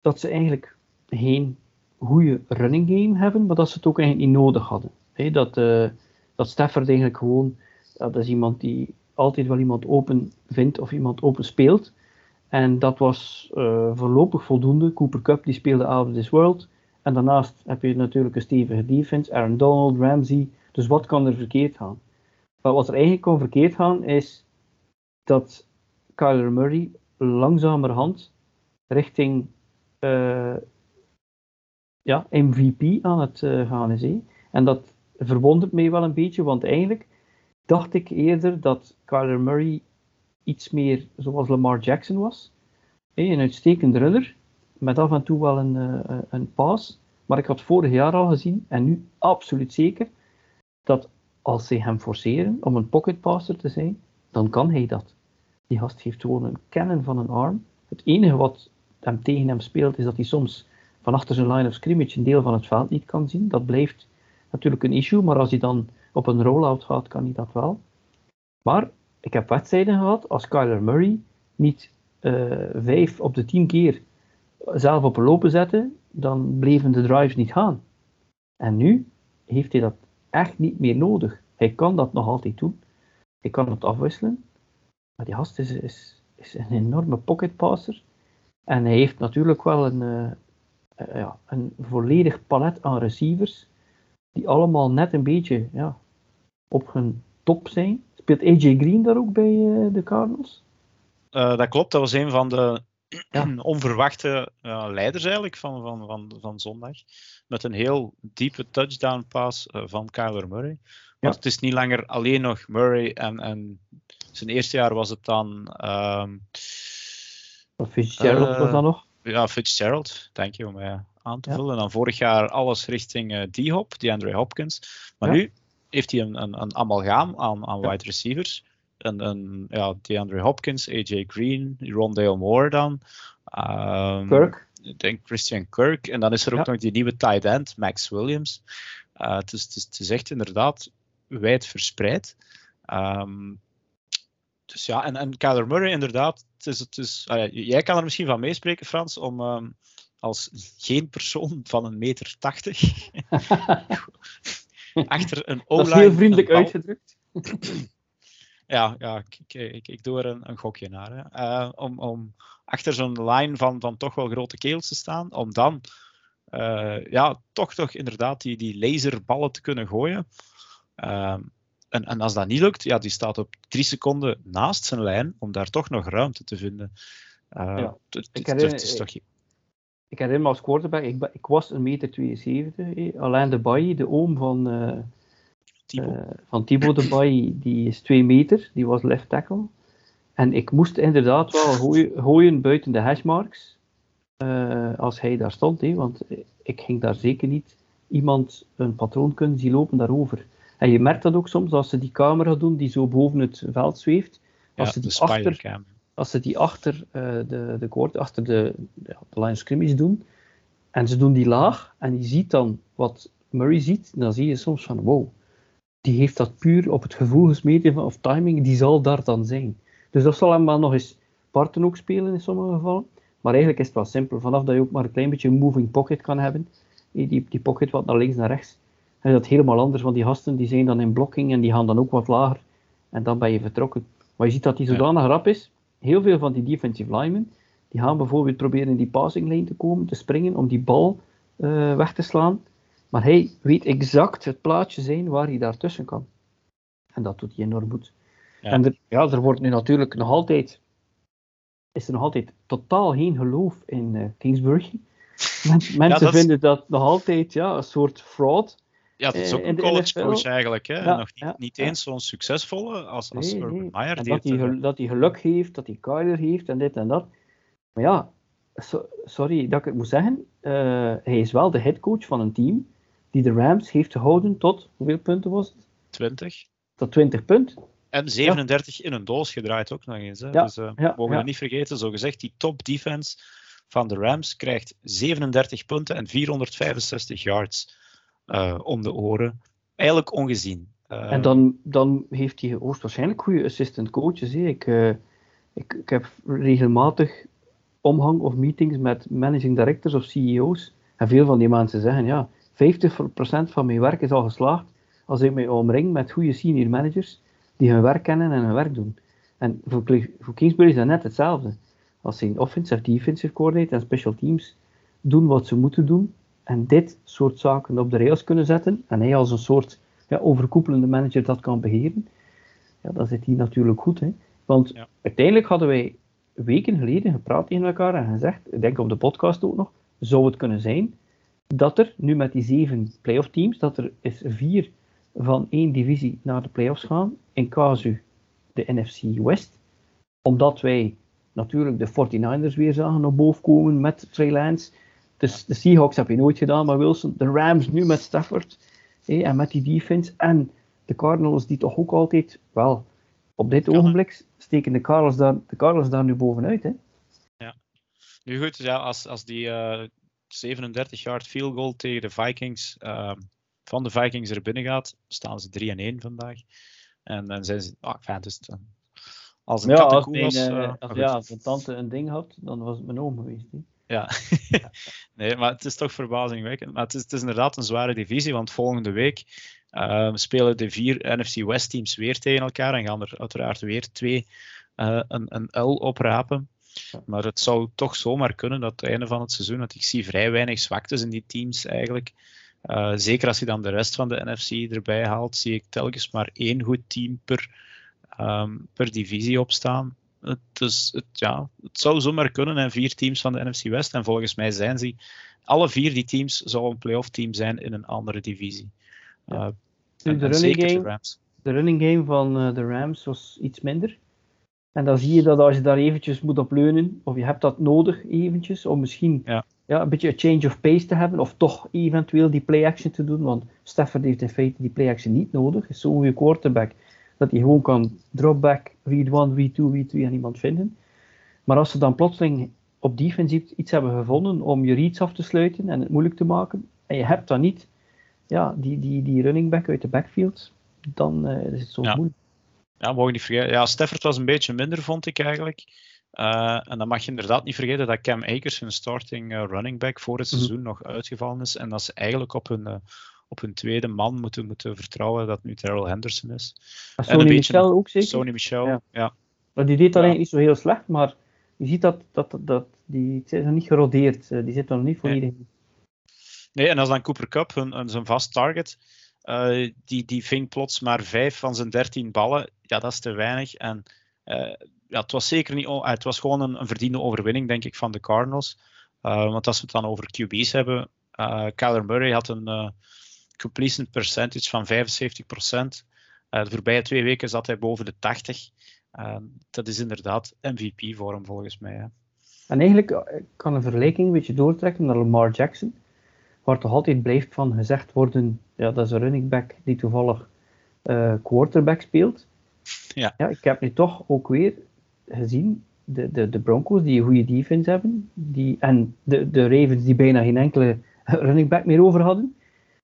dat ze eigenlijk geen goede running game hebben, maar dat ze het ook eigenlijk niet nodig hadden. He, dat, dat Stafford eigenlijk gewoon, dat is iemand die altijd wel iemand open vindt of iemand open speelt. En dat was uh, voorlopig voldoende. Cooper Cup die speelde out of this world. En daarnaast heb je natuurlijk een stevige defense, Aaron Donald, Ramsey. Dus wat kan er verkeerd gaan? Wat er eigenlijk kon verkeerd gaan, is dat Kyler Murray langzamerhand richting uh, ja, MVP aan het uh, gaan is. En dat verwondert mij wel een beetje, want eigenlijk dacht ik eerder dat Kyler Murray iets meer zoals Lamar Jackson was. Een uitstekende runner, met af en toe wel een, uh, een pass. Maar ik had vorig jaar al gezien, en nu absoluut zeker, dat als ze hem forceren om een pocket passer te zijn, dan kan hij dat. Die gast heeft gewoon een kennen van een arm. Het enige wat hem tegen hem speelt, is dat hij soms van achter zijn line of scrimmage een deel van het veld niet kan zien. Dat blijft natuurlijk een issue, maar als hij dan op een rollout gaat, kan hij dat wel. Maar ik heb wedstrijden gehad als Kyler Murray niet uh, vijf op de tien keer zelf op een lopen zette, dan bleven de drives niet gaan. En nu heeft hij dat echt niet meer nodig. Hij kan dat nog altijd doen. Hij kan het afwisselen. Maar die gast is, is, een enorme pocket passer. En hij heeft natuurlijk wel een, uh, uh, ja, een volledig palet aan receivers. Die allemaal net een beetje ja, op hun top zijn. Speelt AJ Green daar ook bij uh, de Cardinals? dat klopt, dat was een van de ja. onverwachte leiders eigenlijk van, van, van, van zondag. Met een heel diepe touchdown pass van Kyler Murray. Want het is niet langer alleen nog Murray en, en zijn eerste jaar was het dan. Um, Fitzgerald was dat nog? Ja, Fitzgerald, denk je om mij aan te vullen. En dan vorig jaar alles richting uh, D-Hop, die Andre Hopkins. Maar nu heeft hij een, een, een amalgaam aan, aan wide receivers. En, en ja, DeAndre Hopkins, AJ Green, Rondale Moore dan. Um, Kirk. Ik denk Christian Kirk. En dan is er ook nog die nieuwe tight end, Max Williams. Uh, het, is, het, is, het, is, echt inderdaad wijd verspreid. Um, dus ja, en, en Kyler Murray inderdaad. Het is, het is, uh, jij kan er misschien van meespreken, Frans, om um, als geen persoon van een meter tachtig achter een o-line... Dat is heel vriendelijk uitgedrukt. ja, ja ik, ik, ik, doe er een, een gokje naar. Hè. Uh, om, om achter zo'n line van, van toch wel grote keels te staan, om dan uh, ja, toch toch inderdaad die, die laserballen te kunnen gooien. Uh, en, en als dat niet lukt, ja, die staat op drie seconden naast zijn lijn om daar toch nog ruimte te vinden. Uh, ja. ik, herinner, is toch... ik herinner me als quarterback, ik, ik was een meter 72. Eh. Alain de Bailly, de oom van, uh, Thibaut. Uh, van Thibaut de Bailly, die is 2 meter, die was left tackle. En ik moest inderdaad wel gooien, buiten de hashmarks uh, als hij daar stond, hè, want ik ging daar zeker niet iemand een patroon kunnen zien lopen daarover. En je merkt dat ook soms als ze die camera doen die zo boven het veld zweeft. Als, ze, die achter, als ze die achter uh, de, de koord, achter de, de, line scrimmage doen. En ze doen die laag en je ziet dan wat Murray ziet. Dan zie je soms van wow, die heeft dat puur op het gevoel gesmeten van, of timing, die zal daar dan zijn. Dus dat zal hem wel nog eens parten ook spelen in sommige gevallen. Maar eigenlijk is het wel simpel. Vanaf dat je ook maar een klein beetje een moving pocket kan hebben. Die, die pocket wat naar links naar rechts is dat helemaal anders, want die gasten die zijn dan in blocking en die gaan dan ook wat lager. En dan ben je vertrokken. Maar je ziet dat die zodanig ja. rap is. Heel veel van die defensive linemen, die gaan bijvoorbeeld proberen in die passing lane te komen, te springen, om die bal uh, weg te slaan. Maar hij weet exact het plaatje zijn waar hij daartussen kan. En dat doet hij enorm goed. Ja. En er, ja, er wordt nu natuurlijk nog altijd, is er nog altijd totaal geen geloof in uh, Kingsbury. Mensen ja, dat vinden dat nog altijd ja, een soort fraud. Ja, het is ook een college coach eigenlijk. Hè? Nog niet, ja, niet eens zo'n succesvolle als, als nee, Urban Meyer. En dat, hij, dat hij geluk heeft, dat hij Kyler heeft en dit en dat. Maar ja, so, sorry dat ik het moet zeggen. Uh, hij is wel de headcoach van een team die de Rams heeft gehouden tot, hoeveel punten was het? 20. Tot 20 punten. En 37 in een doos gedraaid ook nog eens. Hè? dus uh, we mogen het niet vergeten, zo gezegd, die top defense van de Rams krijgt 37 punten en 465 yards uh, om de oren. Eigenlijk ongezien. Uh, en dan, dan heeft hij hoogstwaarschijnlijk goede assistant coaches. Ik, uh, ik, ik heb regelmatig omhang of meetings met managing directors of CEO's. En veel van die mensen zeggen, ja, 50% van mijn werk is al geslaagd als ik mij omring met goede senior managers die hun werk kennen en hun werk doen. En voor, voor Kingsbury is dat net hetzelfde. Als een offensive, defensive coordinator en special teams doen wat ze moeten doen, en dit soort zaken op de rails kunnen zetten, en hij als een soort ja, overkoepelende manager dat kan beheren, ja, dan zit hij natuurlijk goed. Hè? Want uiteindelijk hadden wij weken geleden gepraat tegen elkaar en gezegd, ik denk op de podcast ook nog, zou het kunnen zijn dat er nu met die zeven playoff teams, dat er is vier van één divisie naar de playoffs gaan, in casu de NFC West, omdat wij natuurlijk de 49ers weer zagen op boven komen met Trey Lance. Dus de Seahawks heb je nooit gedaan, maar Wilson. De Rams nu met Stafford. en met die defense. En de Cardinals die toch ook altijd, wel, op dit ogenblik steken de Cardinals daar, de Cardinals daar nu bovenuit. Hè? Ja. Nu goed, ja, als, als die uh, 37 yard field goal tegen de Vikings, uh, van de Vikings er binnen gaat, staan ze 3 en 1 vandaag. En dan zijn ze, ah, fijn, dus als een ja, als, mijn, was, uh, als, ja, als een tante een ding had, dan was het mijn oom geweest. Ja, nee, maar het is toch verbazingwekkend. Maar het is, het is inderdaad een zware divisie, want volgende week uh, spelen de vier NFC West teams weer tegen elkaar en gaan er uiteraard weer twee uh, een, een L oprapen. Maar het zou toch zomaar kunnen dat het einde van het seizoen, dat ik zie vrij weinig zwaktes in die teams eigenlijk. Uh, zeker als je dan de rest van de NFC erbij haalt, zie ik telkens maar één goed team per, um, per divisie opstaan. Het, is, het, ja, het zou zomaar kunnen, en vier teams van de NFC West. En volgens mij zijn ze, alle vier die teams, zou een playoff team zijn in een andere divisie. Uh, de, running game, de, Rams. de running game van uh, de Rams was iets minder. En dan zie je dat als je daar eventjes moet op leunen, of je hebt dat nodig eventjes, om misschien ja. Ja, een beetje een change of pace te hebben, of toch eventueel die play action te doen, want Stafford heeft in feite die play action niet nodig. is zo'n goede quarterback dat hij gewoon kan drop back, read 1, read 2, read 3 en iemand vinden. Maar als ze dan plotseling op defensief iets hebben gevonden om je reads af te sluiten en het moeilijk te maken, en je hebt dan niet ja, die, die, die running back uit de backfield, dan uh, is het zo moeilijk. Ja, mogen niet vergeten. Ja, Stafford was een beetje minder, vond ik eigenlijk. Uh, en dan mag je inderdaad niet vergeten dat Cam Akers, hun starting uh, running back, voor het mhm. seizoen nog uitgevallen is. En dat ze eigenlijk op hun, op hun tweede man moeten, moeten vertrouwen, dat nu Terrell Henderson is. En Sony een Michel ook zeker? Sony Michel, ja. ja. Maar die deed alleen niet zo heel slecht, maar je ziet dat, dat, dat die zijn nog niet gerodeerd. die zitten nog niet volledig nee. nee, en als dan Cooper Cup, hun, zijn vast target, uh, die, die ving plots maar vijf van zijn dertien ballen. Ja, dat is te weinig. En uh, ja, het was zeker niet. Uh, het was gewoon een, een, verdiende overwinning, denk ik, van de Cardinals. want als we het dan over QB's hebben. Kyler Murray had een completion percentage van 75%. de voorbije twee weken zat hij boven de 80. dat is inderdaad MVP voor hem, volgens mij. Hè. En eigenlijk kan een vergelijking een beetje doortrekken naar Lamar Jackson waar toch altijd blijft van gezegd worden, ja, dat is een running back die toevallig uh, quarterback speelt. Ja. ja. Ik heb nu toch ook weer gezien, de, de, de Broncos die een goede defense hebben, die, en de, de Ravens die bijna geen enkele running back meer over hadden,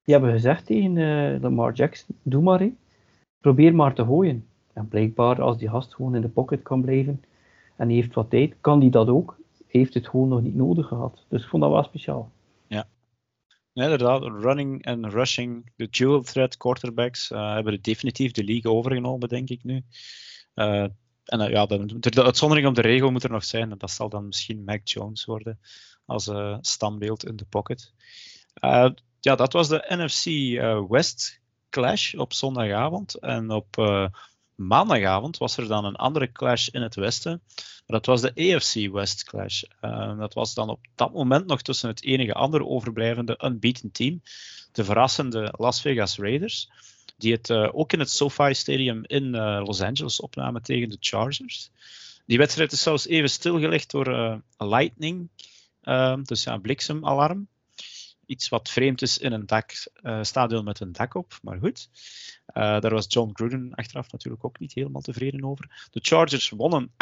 die hebben gezegd tegen Lamar Jackson, doe maar, hé. probeer maar te gooien. En blijkbaar, als die gast gewoon in de pocket kan blijven en hij heeft wat tijd, kan hij dat ook. Heeft het gewoon nog niet nodig gehad. Dus ik vond dat wel speciaal. Nee, inderdaad. Running en rushing, de dual threat quarterbacks uh, hebben definitief de league overgenomen, denk ik nu. Uh, en ja, de, de, uitzondering op de regel moet er nog zijn. Dat zal dan misschien Mac Jones worden als standbeeld in de pocket. Ja, dat was de NFC West clash op zondagavond. En op maandagavond was er dan een andere clash in het westen. Maar dat was de AFC West clash. Uh, dat was dan op dat moment nog tussen het enige andere overblijvende unbeaten team, de verrassende Las Vegas Raiders, die het ook in het SoFi Stadium in Los Angeles opnamen tegen de Chargers. Die wedstrijd is zelfs even stilgelegd door lightning, dus ja, bliksemalarm iets wat vreemd is in een dak, uh, stadion met een dak op, maar goed. Uh, daar was John Gruden achteraf natuurlijk ook niet helemaal tevreden over. De Chargers wonnen 28-14.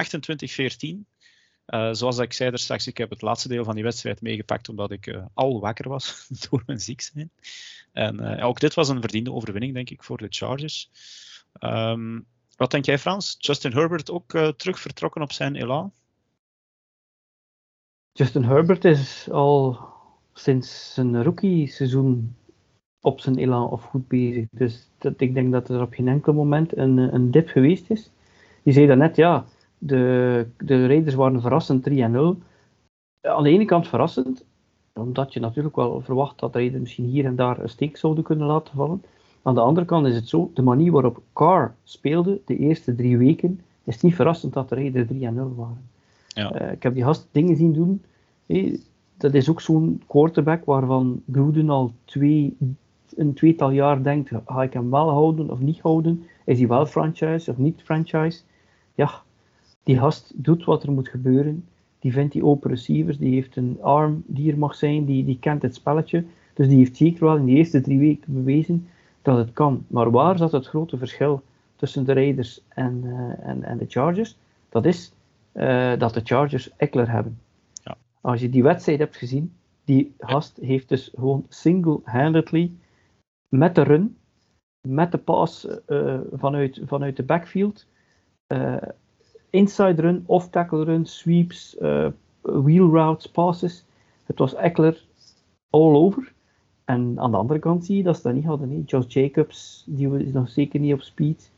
Uh, eh, zoals ik zei er straks, ik heb het laatste deel van die wedstrijd meegepakt omdat ik al wakker was door mijn ziek zijn. En ook dit was een verdiende overwinning, denk ik, voor de Chargers. Um, wat denk jij, Frans? Justin Herbert ook terug vertrokken op zijn elan? Justin Herbert is al sinds zijn rookie-seizoen op zijn elan of goed bezig. Dus dat, ik denk dat er op geen enkel moment een, een dip geweest is. Je zei net, ja, de, de Raiders waren verrassend 3-0. Aan de ene kant verrassend, Omdat je natuurlijk wel verwacht dat Raiders misschien hier en daar een steek zouden kunnen laten vallen. Aan de andere kant is het zo, de manier waarop Carr speelde de eerste drie weken, is niet verrassend dat de Raiders 3 0 waren. Ja. Uh, ik heb die gast dingen zien doen. Hey, dat is ook zo'n quarterback waarvan Gruden al twee, een tweetal jaar denkt, ga ik hem wel houden of niet houden? Is hij wel franchise of niet franchise? Ja, die gast doet wat er moet gebeuren. Die vindt die open receivers, die heeft een arm die er mag zijn, die, die kent het spelletje. Dus die heeft zeker wel in de eerste drie weken bewezen dat het kan. Maar waar zat het grote verschil tussen de Raiders en, uh, en, en de Chargers? Dat is uh, dat de Chargers Eckler hebben. Als je die wedstrijd hebt gezien, die gast heeft dus gewoon single-handedly met de run, met de pass uh, vanuit, vanuit de backfield, inside run, off-tackle run, sweeps, wheel routes, passes. Het was Eckler all over. En aan de andere kant zie je dat ze dat niet hadden. Nee. Josh Jacobs, die is nog zeker niet op speed.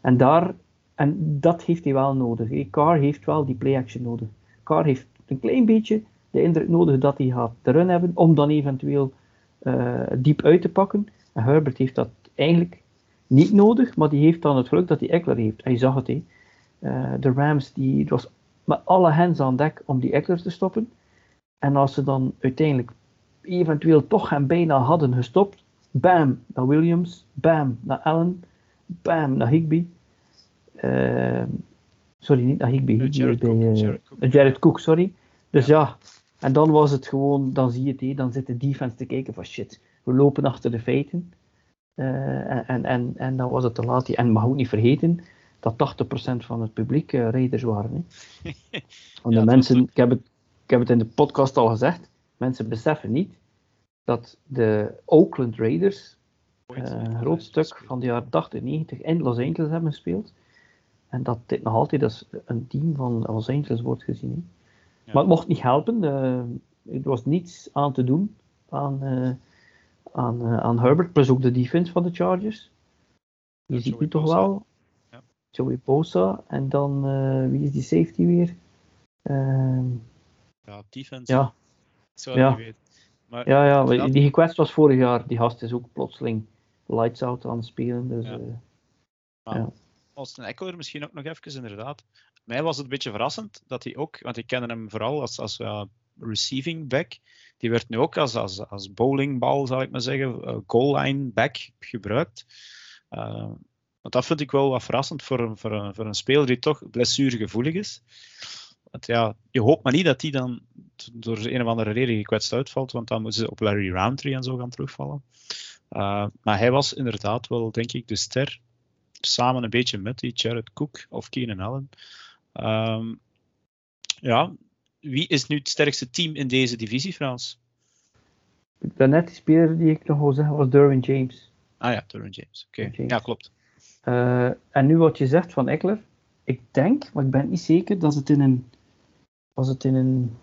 En, daar, en dat heeft hij wel nodig. Carr heeft wel die play-action nodig. Carr heeft een klein beetje de indruk nodig dat hij gaat de run hebben, om dan eventueel uh, diep uit te pakken. En Herbert heeft dat eigenlijk niet nodig, maar die heeft dan het geluk dat hij Eckler heeft. Hij zag het, hè. Uh, de Rams, die, het was met alle hands aan dek om die Eckler te stoppen. En als ze dan uiteindelijk eventueel toch hem bijna hadden gestopt. Bam naar Williams, bam naar Allen, bam naar Higby. Uh, sorry, niet naar Higby, Higby Jared, bij, Cook, Jared, Cook. Jared, Cook. sorry. Dus ja. en dan was het gewoon, dan zie je het, he, dan zit de defense te kijken van shit, we lopen achter de feiten. Uh, en, en, en dan was het te laat. En mag ook niet vergeten dat 80% van het publiek uh, raiders waren. Hè. Want de mensen, ik heb, het, ik heb het in de podcast al gezegd, mensen beseffen niet dat de Oakland Raiders uh, een groot stuk van de jaren 80 90 in Los Angeles hebben gespeeld. En dat dit nog altijd als een team van Los Angeles wordt gezien. Ja. Maar het mocht niet helpen. Uh, er was niets aan te doen aan, uh, aan, aan Herbert, plus ook de defense van de Chargers. Je ja, ziet nu toch wel. Ja. Joey Bosa. En dan, wie is die safety weer? Ehm, ja, defense. Ja, ja. Maar, ja, ja, die gekwetst was vorig jaar. Die gast is ook plotseling lights out aan het spelen. Dus, ja. Uh, ja. Austin Eckler misschien ook nog even, inderdaad. Mij was het een beetje verrassend dat hij ook, want ik kende hem vooral als, als receiving back. Die werd nu ook als, als, als bowlingbal, zal ik maar zeggen, uh, goal line back gebruikt. Uh, want dat vind ik wel wat verrassend voor een, voor een, voor een speler die toch blessuregevoelig is. Want ja, je hoopt maar niet dat die dan door een of andere reden gekwetst uitvalt, want dan moeten ze op Larry Roundtree en zo gaan terugvallen. Uh, maar hij was inderdaad wel, denk ik, de ster. Samen een beetje met die Jared Cook of Keenan Allen. Um, ja, wie is nu het sterkste team in deze divisie, Frans? Daarnet die speler die ik nog wil zeggen was Derwin James. Ah ja, Derwin James. Oké, ja, klopt. Uh, en nu wat je zegt van Eckler, ik denk, maar ik ben niet zeker, dat het in een was het in een.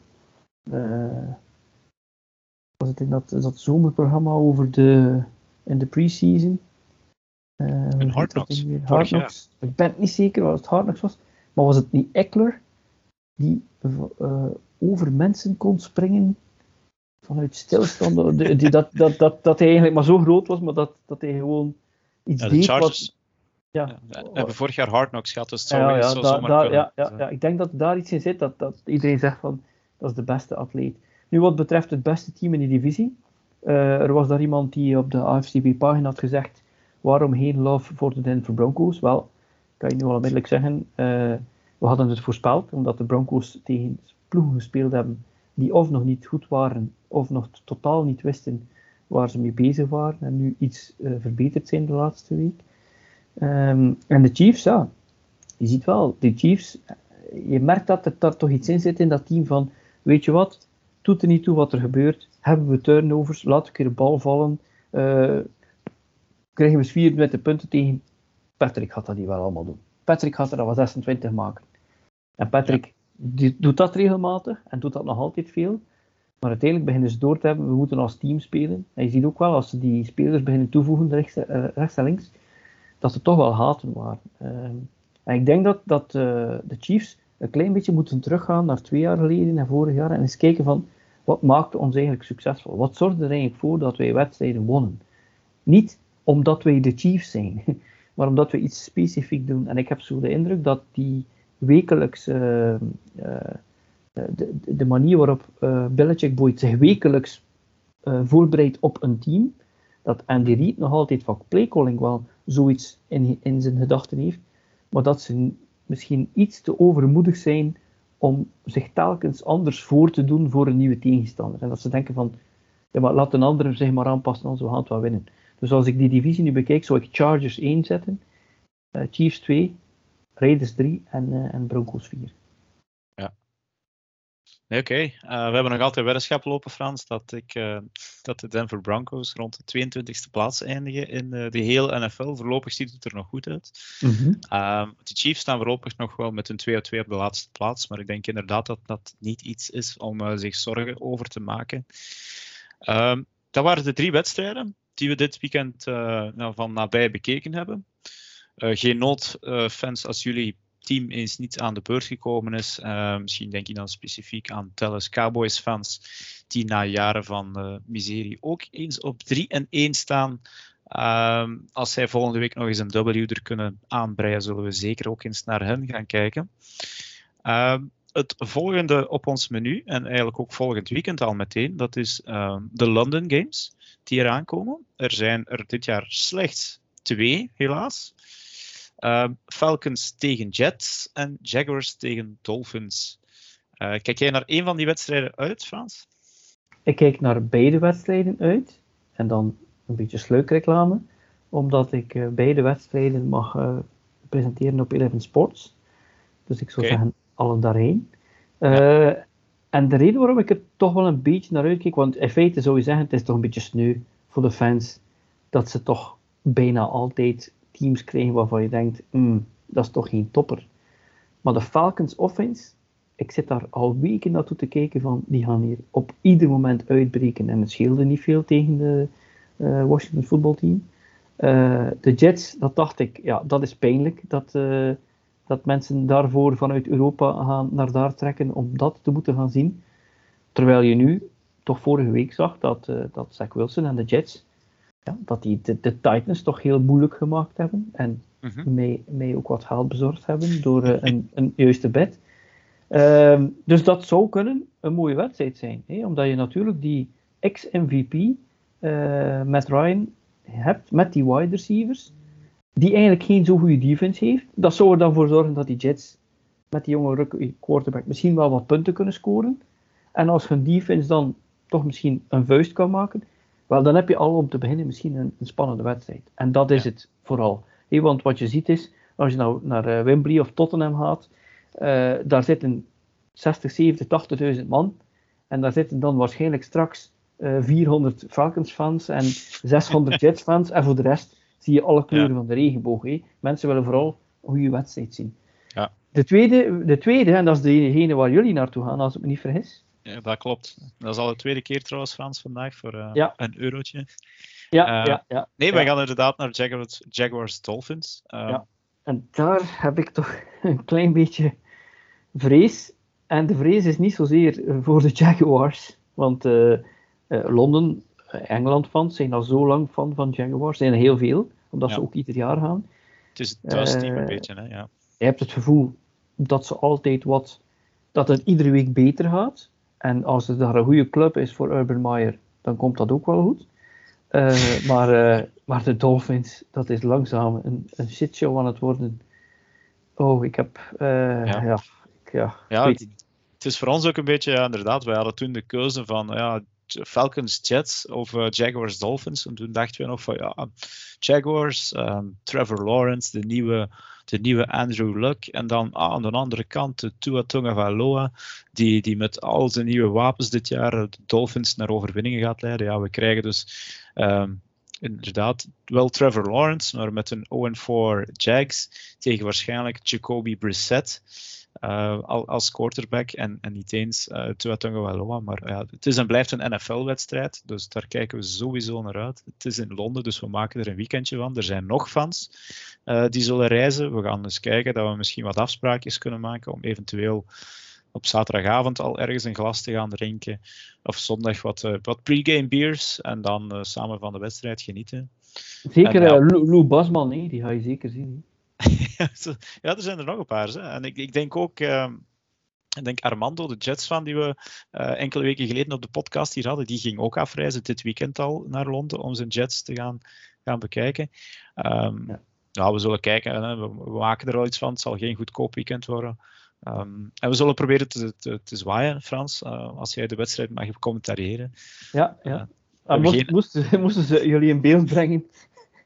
Uh, was het in dat, dat zomerprogramma over de. in de preseason? Uh, in Hard Knocks. Hard Knocks. Ik ben niet zeker wat het Hard Knocks was. Maar was het niet Eckler die uh, over mensen kon springen vanuit stilstand? die, die, dat, dat, dat, dat hij eigenlijk maar zo groot was, maar dat, dat hij gewoon iets ja, deed wat, ja. we hebben vorig jaar Hard Knocks gehad, dus het zou ja, ja, zo da, da, ja, ja, ja, ik denk dat daar iets in zit, dat, dat iedereen zegt van, dat is de beste atleet. Nu, wat betreft het beste team in die divisie, uh, er was daar iemand die op de AFCB-pagina had gezegd, waarom geen love voor de Denver Broncos? Wel, kan je nu al onmiddellijk zeggen, uh, we hadden het voorspeld, omdat de Broncos tegen ploegen gespeeld hebben die of nog niet goed waren, of nog totaal niet wisten waar ze mee bezig waren, en nu iets uh, verbeterd zijn de laatste week. Um, en de Chiefs, ja, je ziet wel, de Chiefs, je merkt dat er daar toch iets in zit in dat team van, weet je wat, doet er niet toe wat er gebeurt, hebben we turnovers, we een keer de bal vallen, krijgen we vier met de punten tegen. Patrick gaat dat die wel allemaal doen. Patrick gaat er al 26 maken. En Patrick die doet dat regelmatig en doet dat nog altijd veel. Maar uiteindelijk beginnen ze door te hebben, we moeten als team spelen. En je ziet ook wel, als ze die spelers beginnen toevoegen, rechts, uh, rechts en links, dat ze toch wel haten waren. Ehm, en ik denk dat, dat uh, de Chiefs een klein beetje moeten teruggaan naar twee jaar geleden en vorig jaar en eens kijken van wat maakte ons eigenlijk succesvol? Wat zorgde er eigenlijk voor dat wij wedstrijden wonnen? Niet omdat wij de Chiefs zijn, maar omdat we iets specifiek doen. En ik heb zo de indruk dat die wekelijks, uh, de, de, manier waarop uh, Belichick Boyd zich wekelijks voorbereidt op een team, dat Andy Reid nog altijd van playcalling wel zoiets in, in zijn gedachten heeft, maar dat ze misschien iets te overmoedig zijn om zich telkens anders voor te doen voor een nieuwe tegenstander. En dat ze denken van, ja, maar laat een ander zich maar aanpassen, anders we gaan het wel winnen. Dus als ik die divisie nu bekijk, zou ik Chargers 1 zetten, uh, Chiefs 2, Raiders 3 en, uh, en Broncos 4. Nee, oké. Okay. Eh, we hebben nog altijd weddenschap lopen, Frans, dat, ik, dat de Denver Broncos rond de 22e plaats eindigen in de hele NFL. Voorlopig ziet het er nog goed uit. Mm -hmm. de Chiefs staan voorlopig nog wel met een 2 2 op de laatste plaats, maar ik denk inderdaad dat dat niet iets is om zich zorgen over te maken. Um, dat waren de drie wedstrijden die we dit weekend nou, van nabij bekeken hebben. geen nood, fans, als jullie team eens niet aan de beurt gekomen is. Uh, misschien denk je dan specifiek aan Dallas Cowboys fans die na jaren van miserie ook eens op 3 en 1 staan. Uh, als zij volgende week nog eens een W er kunnen aanbreien, zullen we zeker ook eens naar hen gaan kijken. Ehm, het volgende op ons menu, en eigenlijk ook volgend weekend al meteen, dat is de London Games die eraan komen. Er zijn er dit jaar slechts twee, helaas. Uh, Falcons tegen Jets en Jaguars tegen Dolphins. Uh, kijk jij naar een van die wedstrijden uit, Frans? Ik kijk naar beide wedstrijden uit. En dan een beetje sleukreclame. Omdat ik uh, beide wedstrijden mag eh, presenteren op Eleven Sports. Dus ik zou okay. zeggen, alle daarheen. Ja. En de reden waarom ik er toch wel een beetje naar uitkijk, want in feite zou je zeggen, het is toch een beetje sneu voor de fans dat ze toch bijna altijd teams krijgen waarvan je denkt, mm, dat is toch geen topper. Maar de Falcons offense, ik zit daar al weken naartoe te kijken van, die gaan hier op ieder moment uitbreken. En het scheelde niet veel tegen de uh, Washington voetbalteam. Uh, de Jets, dat dacht ik, ja, dat is pijnlijk. Dat, uh, dat mensen daarvoor vanuit Europa gaan naar daar trekken om dat te moeten gaan zien. Terwijl je nu toch vorige week zag dat, dat Zach Wilson en de Jets ja, dat die de, de, Titans toch heel moeilijk gemaakt hebben. En mm mij, mij ook wat geld bezorgd hebben door uh, een, een juiste bed. Um, dus dat zou kunnen een mooie wedstrijd zijn. Hè? Omdat je natuurlijk die ex-MVP uh, eh, met Ryan hebt, met die wide receivers, die eigenlijk geen zo goede defense heeft. Dat zou er dan voor zorgen dat die Jets met die jonge quarterback misschien wel wat punten kunnen scoren. En als hun defense dan toch misschien een vuist kan maken, wel, dan heb je al om te beginnen misschien een, een spannende wedstrijd. En dat is het vooral. want wat je ziet is, als je nou naar uh, Wembley of Tottenham gaat, uh, daar zitten 60, 70, 80.000 man. En daar zitten dan waarschijnlijk straks uh, eh, 400 Falcons fans en 600 Jets fans. En voor de rest zie je alle kleuren van de regenboog. Hé. Mensen willen vooral een goede wedstrijd zien. Ja. De, tweede, de tweede, en dat is degene waar jullie naartoe gaan, als ik me niet vergis. Ja, dat klopt. Dat is al de tweede keer trouwens, Frans, vandaag voor uh, een eurotje. Ja, uh, ja, ja. Nee, wij gaan inderdaad naar Jaguars, Jaguars Dolphins. Uh, ja. En daar heb ik toch een klein beetje vrees. En de vrees is niet zozeer voor de Jaguars. Want Londen, Engeland-fans zijn al zo lang fan van Jaguars. zijn er heel veel, omdat ja. ze ook ieder jaar gaan. Het is het thuisteam een beetje, hè? Ja. Je hebt het gevoel dat ze altijd wat... Dat het iedere week beter gaat. En als het daar een goede club is voor Urban Meyer, dan komt dat ook wel goed. Uh, maar, uh, maar de Dolphins, dat is langzaam een, een shitshow aan het worden. Oh, ik heb. Ja. Ja, ik, ja, ja het, het, is voor ons ook een beetje, ja, inderdaad. Wij hadden toen de keuze van ja, Falcons Jets of Jaguars Dolphins. En toen dachten we nog van ja, Jaguars, um, Trevor Lawrence, de nieuwe de nieuwe Andrew Luck. En dan ah, aan de andere kant de Tua Tagovailoa, die, die met al zijn nieuwe wapens dit jaar de Dolphins naar overwinningen gaat leiden. Ja, we krijgen dus um, inderdaad wel Trevor Lawrence, maar met een 0-4 Jags tegen waarschijnlijk Jacoby Brissett. Uh, als quarterback en, en niet eens uh, Tua Tagovailoa. Maar ja, het is en blijft een NFL-wedstrijd, dus daar kijken we sowieso naar uit. Het is in Londen, dus we maken er een weekendje van. Er zijn nog fans uh, die zullen reizen. We gaan eens kijken dat we misschien wat afspraakjes kunnen maken om eventueel op zaterdagavond al ergens een glas te gaan drinken. Of zondag wat, uh, wat pre-game beers en dan samen van de wedstrijd genieten. Zeker en, ja, Lou Basman, nee, die ga je zeker zien. ja, er zijn er nog een paar. Hè. En ik, ik denk ook, uh, ik denk Armando, de Jets van die we uh, enkele weken geleden op de podcast hier hadden, die ging ook afreizen dit weekend al naar Londen om zijn Jets te gaan, gaan bekijken. Um, ja. Nou, we zullen kijken. Hè. We, we, maken er al iets van. Het zal geen goedkoop weekend worden. Um, en we zullen proberen te, te, te zwaaien, Frans, uh, als jij de wedstrijd mag commentariëren. Ja, ja. Uh, moest, geen... moesten, moesten ze jullie in beeld brengen,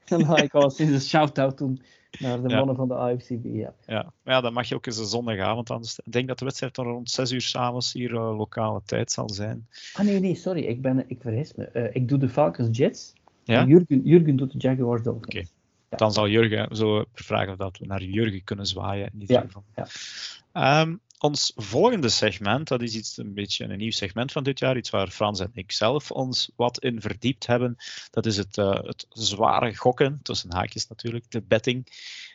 dan ga ik al sinds een shout-out doen naar de mannen van de AFCB. Ja. Ja. Maar ja, dan mag je ook eens een zondagavond aan. Ik denk dat de wedstrijd dan rond 6 uur s'avonds hier uh, lokale tijd zal zijn. Ah nee, nee, sorry, ik, ben, ik vergis me. Uh, ik doe de Falcons Jets. Ja? Jurgen, Jurgen doet de Jaguars Dolphins. Okay. Ja. Dan zal Jurgen zo vragen dat we naar Jurgen kunnen zwaaien. In ieder geval. Ja. Um, ons volgende segment, dat is iets een beetje een nieuw segment van dit jaar, iets waar Frans en ik zelf ons wat in verdiept hebben. Dat is het, uh, het zware gokken, tussen haakjes natuurlijk, de betting.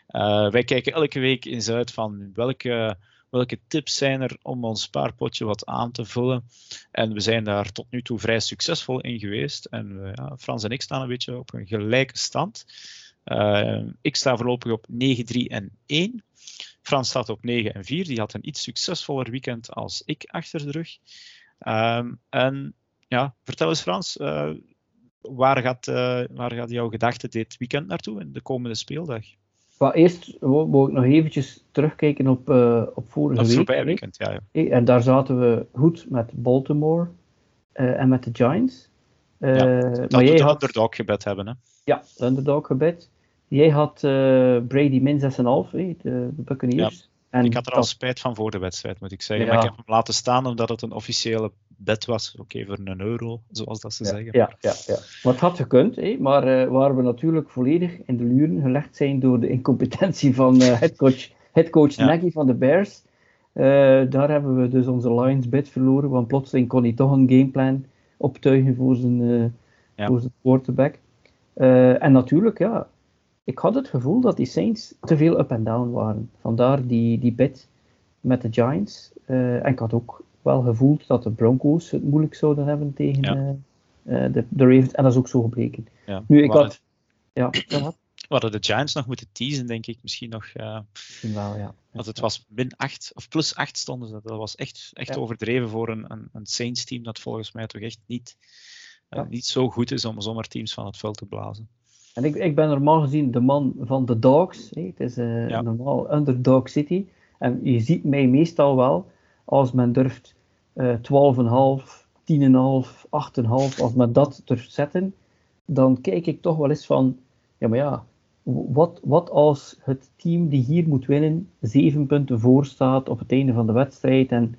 Uh, wij kijken elke week eens uit van welke, welke tips zijn er om ons spaarpotje wat aan te vullen. En we zijn daar tot nu toe vrij succesvol in geweest. En uh, ja, Frans en ik staan een beetje op een gelijke stand. Ik sta voorlopig op 9, 3 en 1. Frans staat op 9 en 4. Die had een iets succesvoller weekend als ik achter de rug. Um, en ja, vertel eens Frans, uh, waar, gaat, uh, waar gaat jouw gedachte dit weekend naartoe in de komende speeldag? Maar eerst wil ik nog eventjes terugkijken op, uh, op vorige dat week. weekend, ja, ja. En daar zaten we goed met Baltimore en met de Giants. ja, dat maar jij had... underdog gebed hebben, hè? Ja, underdog gebed. Jij had uh, Brady min 6,5, de, de Buccaneers. Ja, en ik had er al spijt van voor de wedstrijd, moet ik zeggen. Ja. Maar ik heb hem laten staan omdat het een officiële bet was. Oké, okay, voor een euro, zoals dat ze ja, zeggen. Ja, ja, ja. Maar het had gekund, hè? maar uh, waar we natuurlijk volledig in de luren gelegd zijn door de incompetentie van uh, headcoach, headcoach ja. Nagy van de Bears. daar hebben we dus onze Lions bet verloren, want plotseling kon hij toch een gameplan optuigen voor zijn, voor zijn quarterback. en natuurlijk, ja, ik had het gevoel dat die Saints te veel up en down waren. Vandaar die, die bid met de Giants. Uh, en ik had ook wel gevoeld dat de Broncos het moeilijk zouden hebben tegen ja. uh, de, de Ravens. En dat is ook zo gebleken. Ja, nu, ik had... Ja, we hadden de Giants nog moeten teasen, denk ik. Misschien nog. Uh, Misschien wel, ja. Want het was min 8 of plus 8 stonden ze. Dat was echt, echt ja. overdreven voor een, een, een Saints-team dat volgens mij toch echt niet, ja. niet zo goed is om zomaar teams van het veld te blazen. En ik, ik ben normaal gezien de man van de dogs. Hè. Het is uh, ja. normaal underdog city. En je ziet mij meestal wel, als men durft uh, 12,5, 10,5, 8,5, als men dat durft zetten, dan kijk ik toch wel eens van, ja maar ja, wat, wat als het team die hier moet winnen, zeven punten voor staat op het einde van de wedstrijd en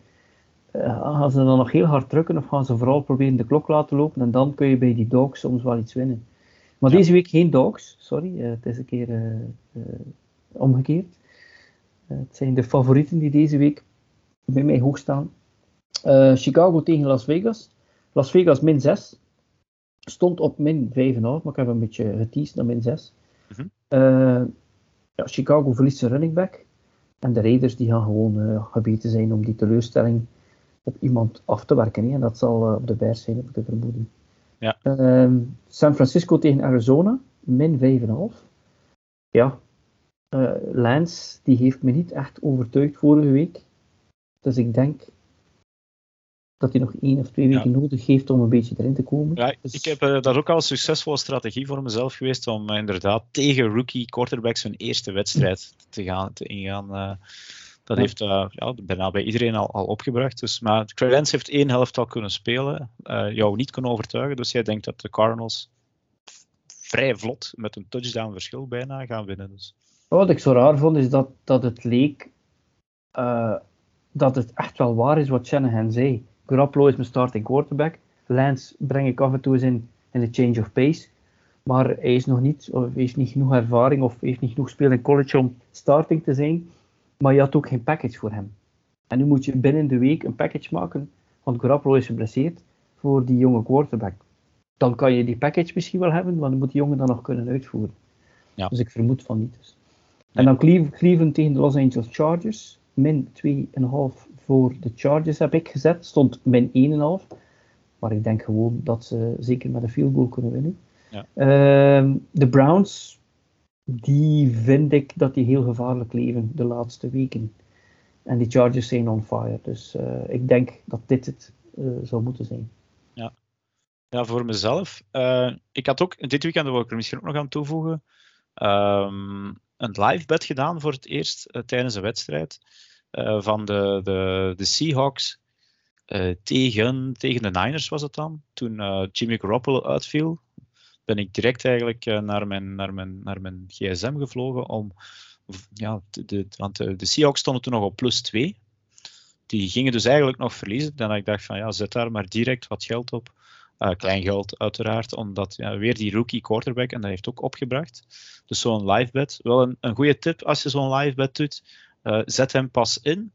uh, gaan ze dan nog heel hard drukken of gaan ze vooral proberen de klok laten lopen en dan kun je bij die dogs soms wel iets winnen. Maar ja. deze week geen dogs, sorry. Uh, het is een keer uh, uh, omgekeerd. het zijn de favorieten die deze week bij mij hoog staan. Chicago tegen Las Vegas. Las Vegas min 6. Stond op min 5,5, maar ik heb een beetje geteased naar min 6. Mm -hmm. ja, Chicago verliest zijn running back. En de Raiders die gaan gewoon gebeten zijn om die teleurstelling op iemand af te werken. Hè. En dat zal op de Bears zijn, heb ik de vermoeding. Ja. Uh, San Francisco tegen Arizona, min 5,5. Ja, uh, Lance die heeft me niet echt overtuigd vorige week. Dus ik denk dat hij nog één of twee weken ja. nodig heeft om een beetje erin te komen. Ja, dus... Ik heb uh, dat ook al een succesvolle strategie voor mezelf geweest om inderdaad tegen rookie quarterbacks hun eerste wedstrijd te gaan te ingaan. Dat ja. heeft uh, ja, bijna bij iedereen al, al opgebracht. Dus, maar Credence heeft één helft al kunnen spelen, uh, jou niet kunnen overtuigen. Dus jij denkt dat de Cardinals vrij vlot, met een touchdown verschil bijna, gaan winnen. Dus. Wat ik zo raar vond, is dat, dat het leek uh, dat het echt wel waar is wat Shanahan zei. Garoppolo is mijn starting quarterback. Lance breng ik af en toe eens in, in de change of pace. Maar hij is nog niet, of heeft niet genoeg ervaring of heeft niet genoeg spelen in college om starting te zijn. Maar je had ook geen package voor hem. En nu moet je binnen de week een package maken, want Garoppolo is geblesseerd voor die jonge quarterback. Dan kan je die package misschien wel hebben, maar dan moet die jongen dan nog kunnen uitvoeren. Ja. Dus ik vermoed van niet. Dus. En dan Cleveland tegen de Los Angeles Chargers, min 2,5 voor de Chargers heb ik gezet. Stond min 1,5. Maar ik denk gewoon dat ze zeker met een field goal kunnen winnen. Ja. Ehm, de Browns, die vind ik dat die heel gevaarlijk leven de laatste weken. En die Chargers zijn on fire. Dus uh, ik denk dat dit het uh, zou moeten zijn. Ja, ja voor mezelf. Uh, ik had ook, dit weekend wil ik er misschien ook nog aan toevoegen, um, een live bet gedaan voor het eerst tijdens een wedstrijd. van de, de, de Seahawks tegen, tegen de Niners was het dan. Toen Jimmy Garoppolo uitviel, ben ik direct eigenlijk naar, mijn, naar, mijn, naar mijn gsm gevlogen om ja, de, want de, de Seahawks stonden toen nog op plus 2. Die gingen dus eigenlijk nog verliezen. Dan ik dacht van ja, zet daar maar direct wat geld op. Uh, klein geld uiteraard, omdat ja, weer die rookie quarterback, en dat heeft ook opgebracht. Dus zo'n live bet. Wel een, een goede tip als je zo'n live bet doet. Zet hem pas in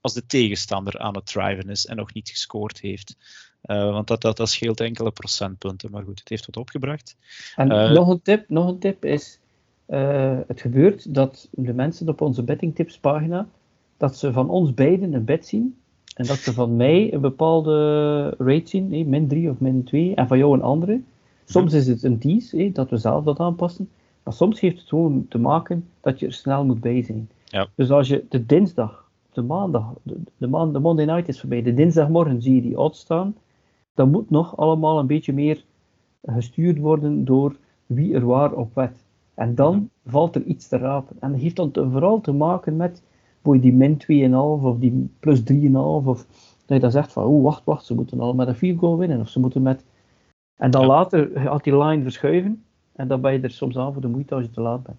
als de tegenstander aan het driven is en nog niet gescoord heeft. Uh, want dat, dat, dat scheelt enkele procentpunten. Maar goed, het heeft wat opgebracht. En nog, een tip, nog een tip is uh, het gebeurt dat de mensen op onze bettingtips pagina, dat ze van ons beiden een bet zien en dat ze van mij een bepaalde rate zien, min 3 of min 2, en van jou een andere. Soms is het een tease, dat we zelf dat aanpassen, maar soms heeft het gewoon te maken dat je er snel moet bij zijn. Ja. Dus als je de dinsdag, de maandag, de, de, man, de Monday night is voorbij, de dinsdagmorgen zie je die odds staan, dan moet nog allemaal een beetje meer gestuurd worden door wie er waar op wet. En dan valt er iets te rapen. En dat heeft dan vooral te maken met die min 2,5 of die plus 3,5 of dat je dan zegt van, oh wacht, wacht, ze moeten al met een field goal winnen of ze moeten met... En dan later gaat die line verschuiven en dan ben je er soms aan voor de moeite als je te laat bent.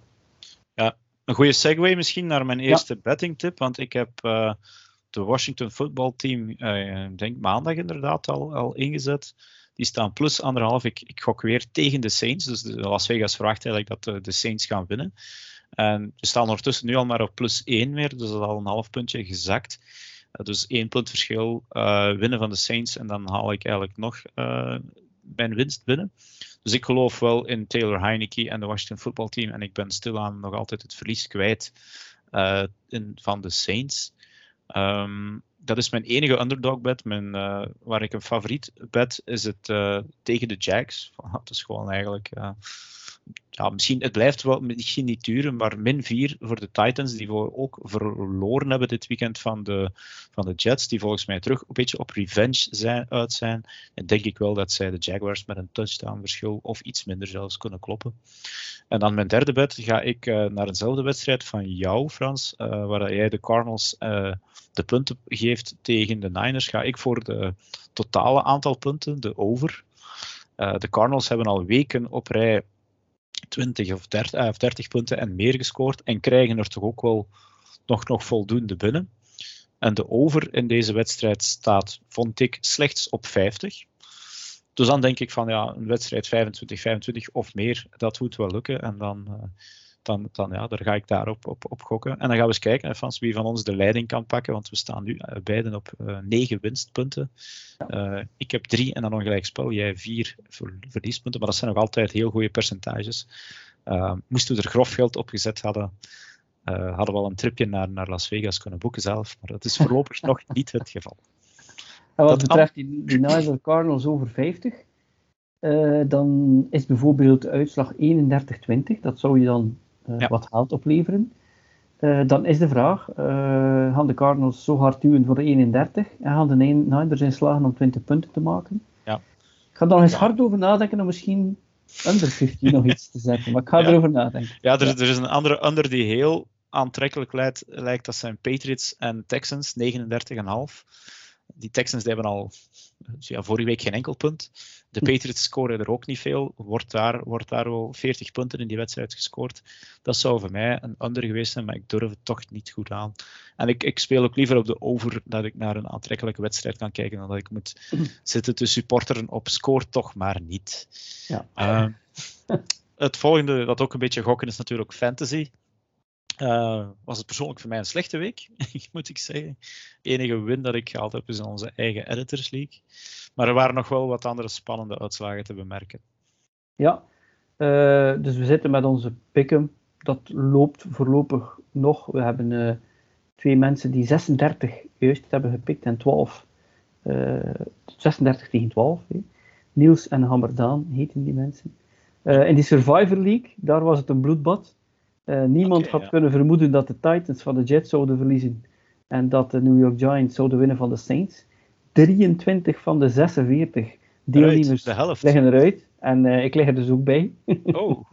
Ja, een goede segue misschien naar mijn eerste ja. betting tip, want ik heb uh, de Washington Football Team, uh, denk maandag inderdaad al, al ingezet. Die staan plus anderhalf. Ik, ik gok weer tegen de Saints. Dus Las Vegas verwacht eigenlijk dat de, de Saints gaan winnen. En we staan ondertussen nu al maar op plus 1 weer. Dus dat is al een half puntje gezakt. Uh, dus één punt verschil uh, winnen van de Saints. En dan haal ik eigenlijk nog mijn winst binnen. Dus ik geloof wel in Taylor Heineke en de Washington Football Team. En ik ben stilaan nog altijd het verlies kwijt van de Saints. Um, dat is mijn enige underdog bet. Mijn, uh, waar ik een favoriet bet is het uh, tegen de Jags. Dat is gewoon eigenlijk. Uh, ja, misschien, het blijft wel misschien niet duren, maar min 4 voor de Titans, die ook verloren hebben dit weekend van de, van de Jets, die volgens mij terug een beetje op revenge zijn, uit zijn. En denk ik wel dat zij de Jaguars met een touchdown verschil of iets minder zelfs kunnen kloppen. En dan mijn derde bet ga ik uh, naar eenzelfde wedstrijd van jou, Frans, uh, waar jij de Cardinals uh, de punten geeft tegen de Niners. Ga ik voor de totale aantal punten, de over. de Cardinals hebben al weken op rij 20 of 30, of 30 punten en meer gescoord en krijgen er toch ook wel nog, nog voldoende binnen. En de over in deze wedstrijd staat, vond ik, slechts op 50. Dus dan denk ik van ja, een wedstrijd 25, 25 of meer, dat moet wel lukken. En dan, uh, dan, dan ja, daar ga ik daarop op, op gokken. En dan gaan we eens kijken Frans, wie van ons de leiding kan pakken. Want we staan nu uh, beiden op uh, 9 winstpunten. Uh, ik heb 3 en dan nog gelijk spel. Jij 4 verliespunten. Maar dat zijn nog altijd heel goede percentages. moesten we er grof geld op gezet hadden, hadden we al een tripje naar, naar Las Vegas kunnen boeken zelf. Maar dat is voorlopig nog niet het geval. En wat betreft die, die Nigel Cardinals over 50, uh, dan is bijvoorbeeld de uitslag 31-20. Dat zou je dan ja. wat geld opleveren. Uh, dan is de vraag, gaan de Cardinals zo hard duwen voor de 31 en gaan de Niners in slagen om 20 punten te maken? Ja. Ik ga daar eens ja. hard over nadenken om misschien under 15 nog iets te zetten, maar ik ga erover nadenken. Ja, er, er is een andere under die heel aantrekkelijk lijkt, lijkt dat zijn Patriots en Texans, 39,5 die Texans die hebben al ja, vorige week geen enkel punt. De hm. Patriots scoren er ook niet veel. Wordt daar, wordt daar wel 40 punten in die wedstrijd gescoord. Dat zou voor mij een under geweest zijn, maar ik durf het toch niet goed aan. En ik, ik speel ook liever op de over dat ik naar een aantrekkelijke wedstrijd kan kijken dan dat ik moet hm. zitten te supporteren op score toch maar niet. Ja. Uh, het volgende, dat ook een beetje gokken, is natuurlijk fantasy. Uh, was het persoonlijk voor mij een slechte week, moet ik zeggen. De enige win dat ik gehaald heb is in onze eigen Editors League. Maar er waren nog wel wat andere spannende uitslagen te bemerken. Ja, uh, dus we zitten met onze pick'em. Dat loopt voorlopig nog. We hebben uh, twee mensen die 36 juist hebben gepikt en 12. 36 tegen 12. Niels en Hammerdaan heten die mensen. in die Survivor League, daar was het een bloedbad. Niemand had kunnen vermoeden dat de Titans van de Jets zouden verliezen en dat de New York Giants zouden winnen van de Saints. 23 van de 46 deelnemers de liggen eruit. En uh, ik lig er dus ook bij. Oh.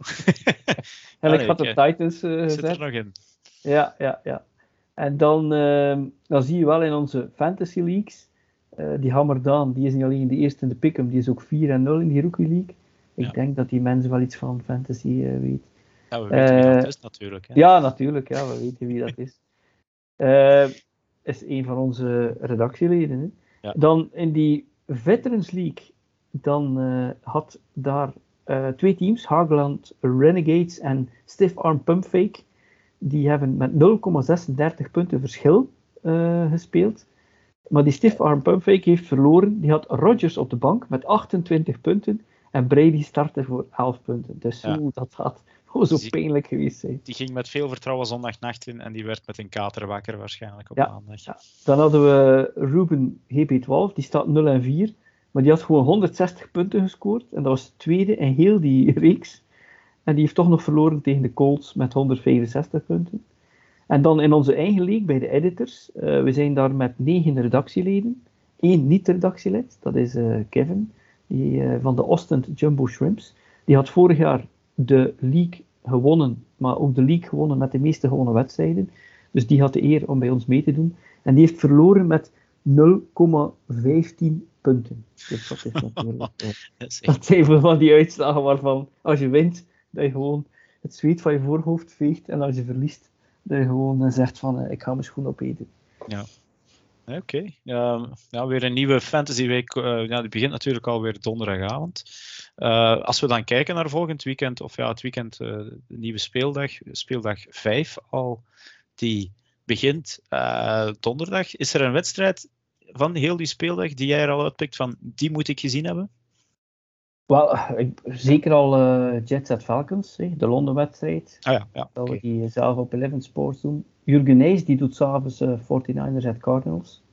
en ik had de Titans uh, Zit er nog in. Ja, ja, ja. En dan, uh, dan zie je wel in onze Fantasy Leagues, die Hammerdaan, die is niet alleen de eerste in de pick'em, die is ook 4 en 0 in die Rookie League. Ik ja. denk dat die mensen wel iets van fantasy weet. Ja, we weten wie dat is natuurlijk. Hè? Ja, natuurlijk. Ja, we weten wie dat is. is een van onze redactieleden. Hè? Ja. Dan in die Veterans League, dan uh, had daar uh, twee teams, Hageland Renegades en Stiff Arm Pump Fake. Die hebben met 0,36 punten verschil uh, gespeeld. Maar die Stiff Arm Pump Fake heeft verloren. Die had Rodgers op de bank met 28 punten. En Brady startte voor 11 punten. Dus ja. hoe dat gaat Zo pijnlijk geweest zijn. Die ging met veel vertrouwen zondagnacht in en die werd met een kater wakker waarschijnlijk op maandag. Ja. Dan hadden we Ruben GP12, die staat 0 en 4. Maar die had gewoon 160 punten gescoord. En dat was de tweede in heel die reeks. En die heeft toch nog verloren tegen de Colts met 165 punten. En dan in onze eigen league bij de editors. Uh, we zijn daar met negen redactieleden. Eén niet-redactielid, dat is uh, Kevin, die, uh, van de Ostend Jumbo Shrimps. Die had vorig jaar de league gewonnen, maar ook de league gewonnen met de meeste gewonnen wedstrijden. Dus die had de eer om bij ons mee te doen. En die heeft verloren met 0,15 punten. Dus dat is natuurlijk. dat zijn van die uitslagen waarvan als je wint, dat je gewoon het zweet van je voorhoofd veegt. En als je verliest, dat je gewoon zegt van eh, ik ga mijn schoen opeten. Ja. Oké, okay. ja, weer een nieuwe Fantasy Week. Uh, ja, die begint natuurlijk alweer donderdagavond. Uh, als we dan kijken naar volgend weekend, of ja, het weekend, uh, de nieuwe speeldag, speeldag 5 al, die begint donderdag. Is er een wedstrijd van heel die speeldag die jij er al uitpikt van die moet ik gezien hebben? Wel, zeker al uh, Jets at Falcons, de Londen-wedstrijd. Ah ja, ja. Dat we die zelf op Eleven Sports doen. Jurgen Nijs, die doet s'avonds uh, 49ers at Cardinals.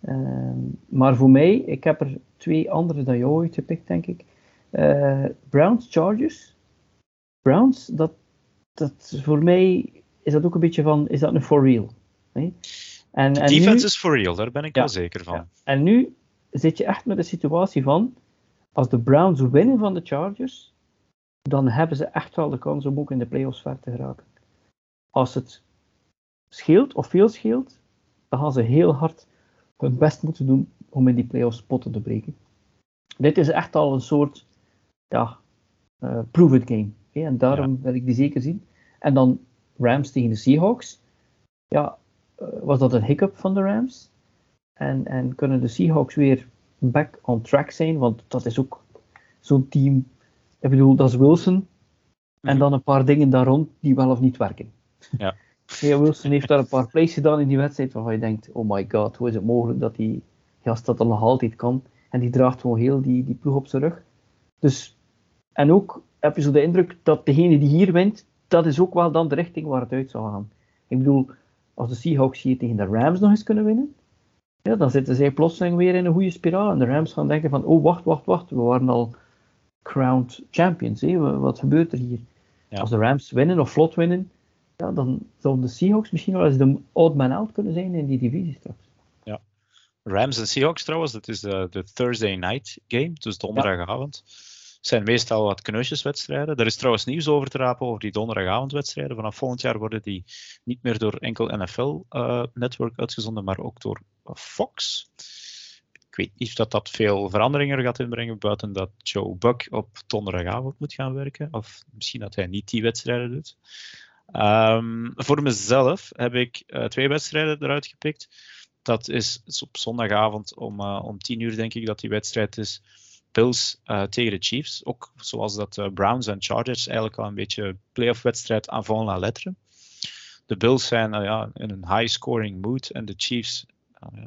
Uh, maar voor mij, ik heb er twee andere dan jou ooit gepikt, denk ik. Uh, Browns Chargers. Browns, dat, dat voor mij is dat ook een beetje van, is dat een for real? Nee? En, en defense nu, is for real, daar ben ik ja, wel zeker van. Ja. En nu zit je echt met de situatie van, als de Browns winnen van de Chargers, dan hebben ze echt wel de kans om ook in de playoffs ver te geraken. Als het scheelt of veel scheelt, dan gaan ze heel hard hun best moeten doen om in die playoffs potten te breken. Dit is echt al een soort ja, uh, prove-it game. En daarom wil ik die zeker zien. En dan Rams tegen de Seahawks. Ja, uh, was dat een hiccup van de Rams? En, en kunnen de Seahawks weer back on track zijn? Want dat is ook zo'n team. Ik bedoel, dat is Wilson. En mhm. dan een paar dingen daar rond die wel of niet werken. Ja. Wilson heeft daar een paar plays gedaan in die wedstrijd waarvan je denkt, oh my god, hoe is het mogelijk dat die gast dat al nog altijd kan? En die draagt gewoon heel die, die ploeg op zijn rug. Dus, en ook heb je zo de indruk dat degene die hier wint, dat is ook wel dan de richting waar het uit zou gaan. Ik bedoel, als de Seahawks hier tegen de Rams nog eens kunnen winnen, ja, dan zitten zij plotseling weer in een goede spiraal. En de Rams gaan denken van, oh wacht, wacht, wacht, we waren al crowned champions. Hé? Wat gebeurt er hier? Als de Rams winnen of vlot winnen, ja, dan zouden de Seahawks misschien wel eens de odd man out kunnen zijn in die divisie straks. Ja. Rams en Seahawks trouwens, dat is de, de Thursday night game, dus donderdagavond. Ja. Zijn meestal wat kneusjeswedstrijden. Er is trouwens nieuws over te rapen over die donderdagavondwedstrijden. Vanaf volgend jaar worden die niet meer door enkel NFL-network uh, uitgezonden, maar ook door Fox. Ik weet niet of dat, dat veel veranderingen gaat inbrengen, buiten dat Joe Buck op donderdagavond moet gaan werken. Of misschien dat hij niet die wedstrijden doet. Um, voor mezelf heb ik uh, twee wedstrijden eruit gepikt. Dat is, is op zondagavond om, uh, om 10 uur, denk ik, dat die wedstrijd is. Bills uh, tegen de Chiefs. Ook zoals dat Browns en Chargers eigenlijk al een beetje playoff wedstrijd avant la lettre. De Bills zijn ja, in een high scoring mood en de Chiefs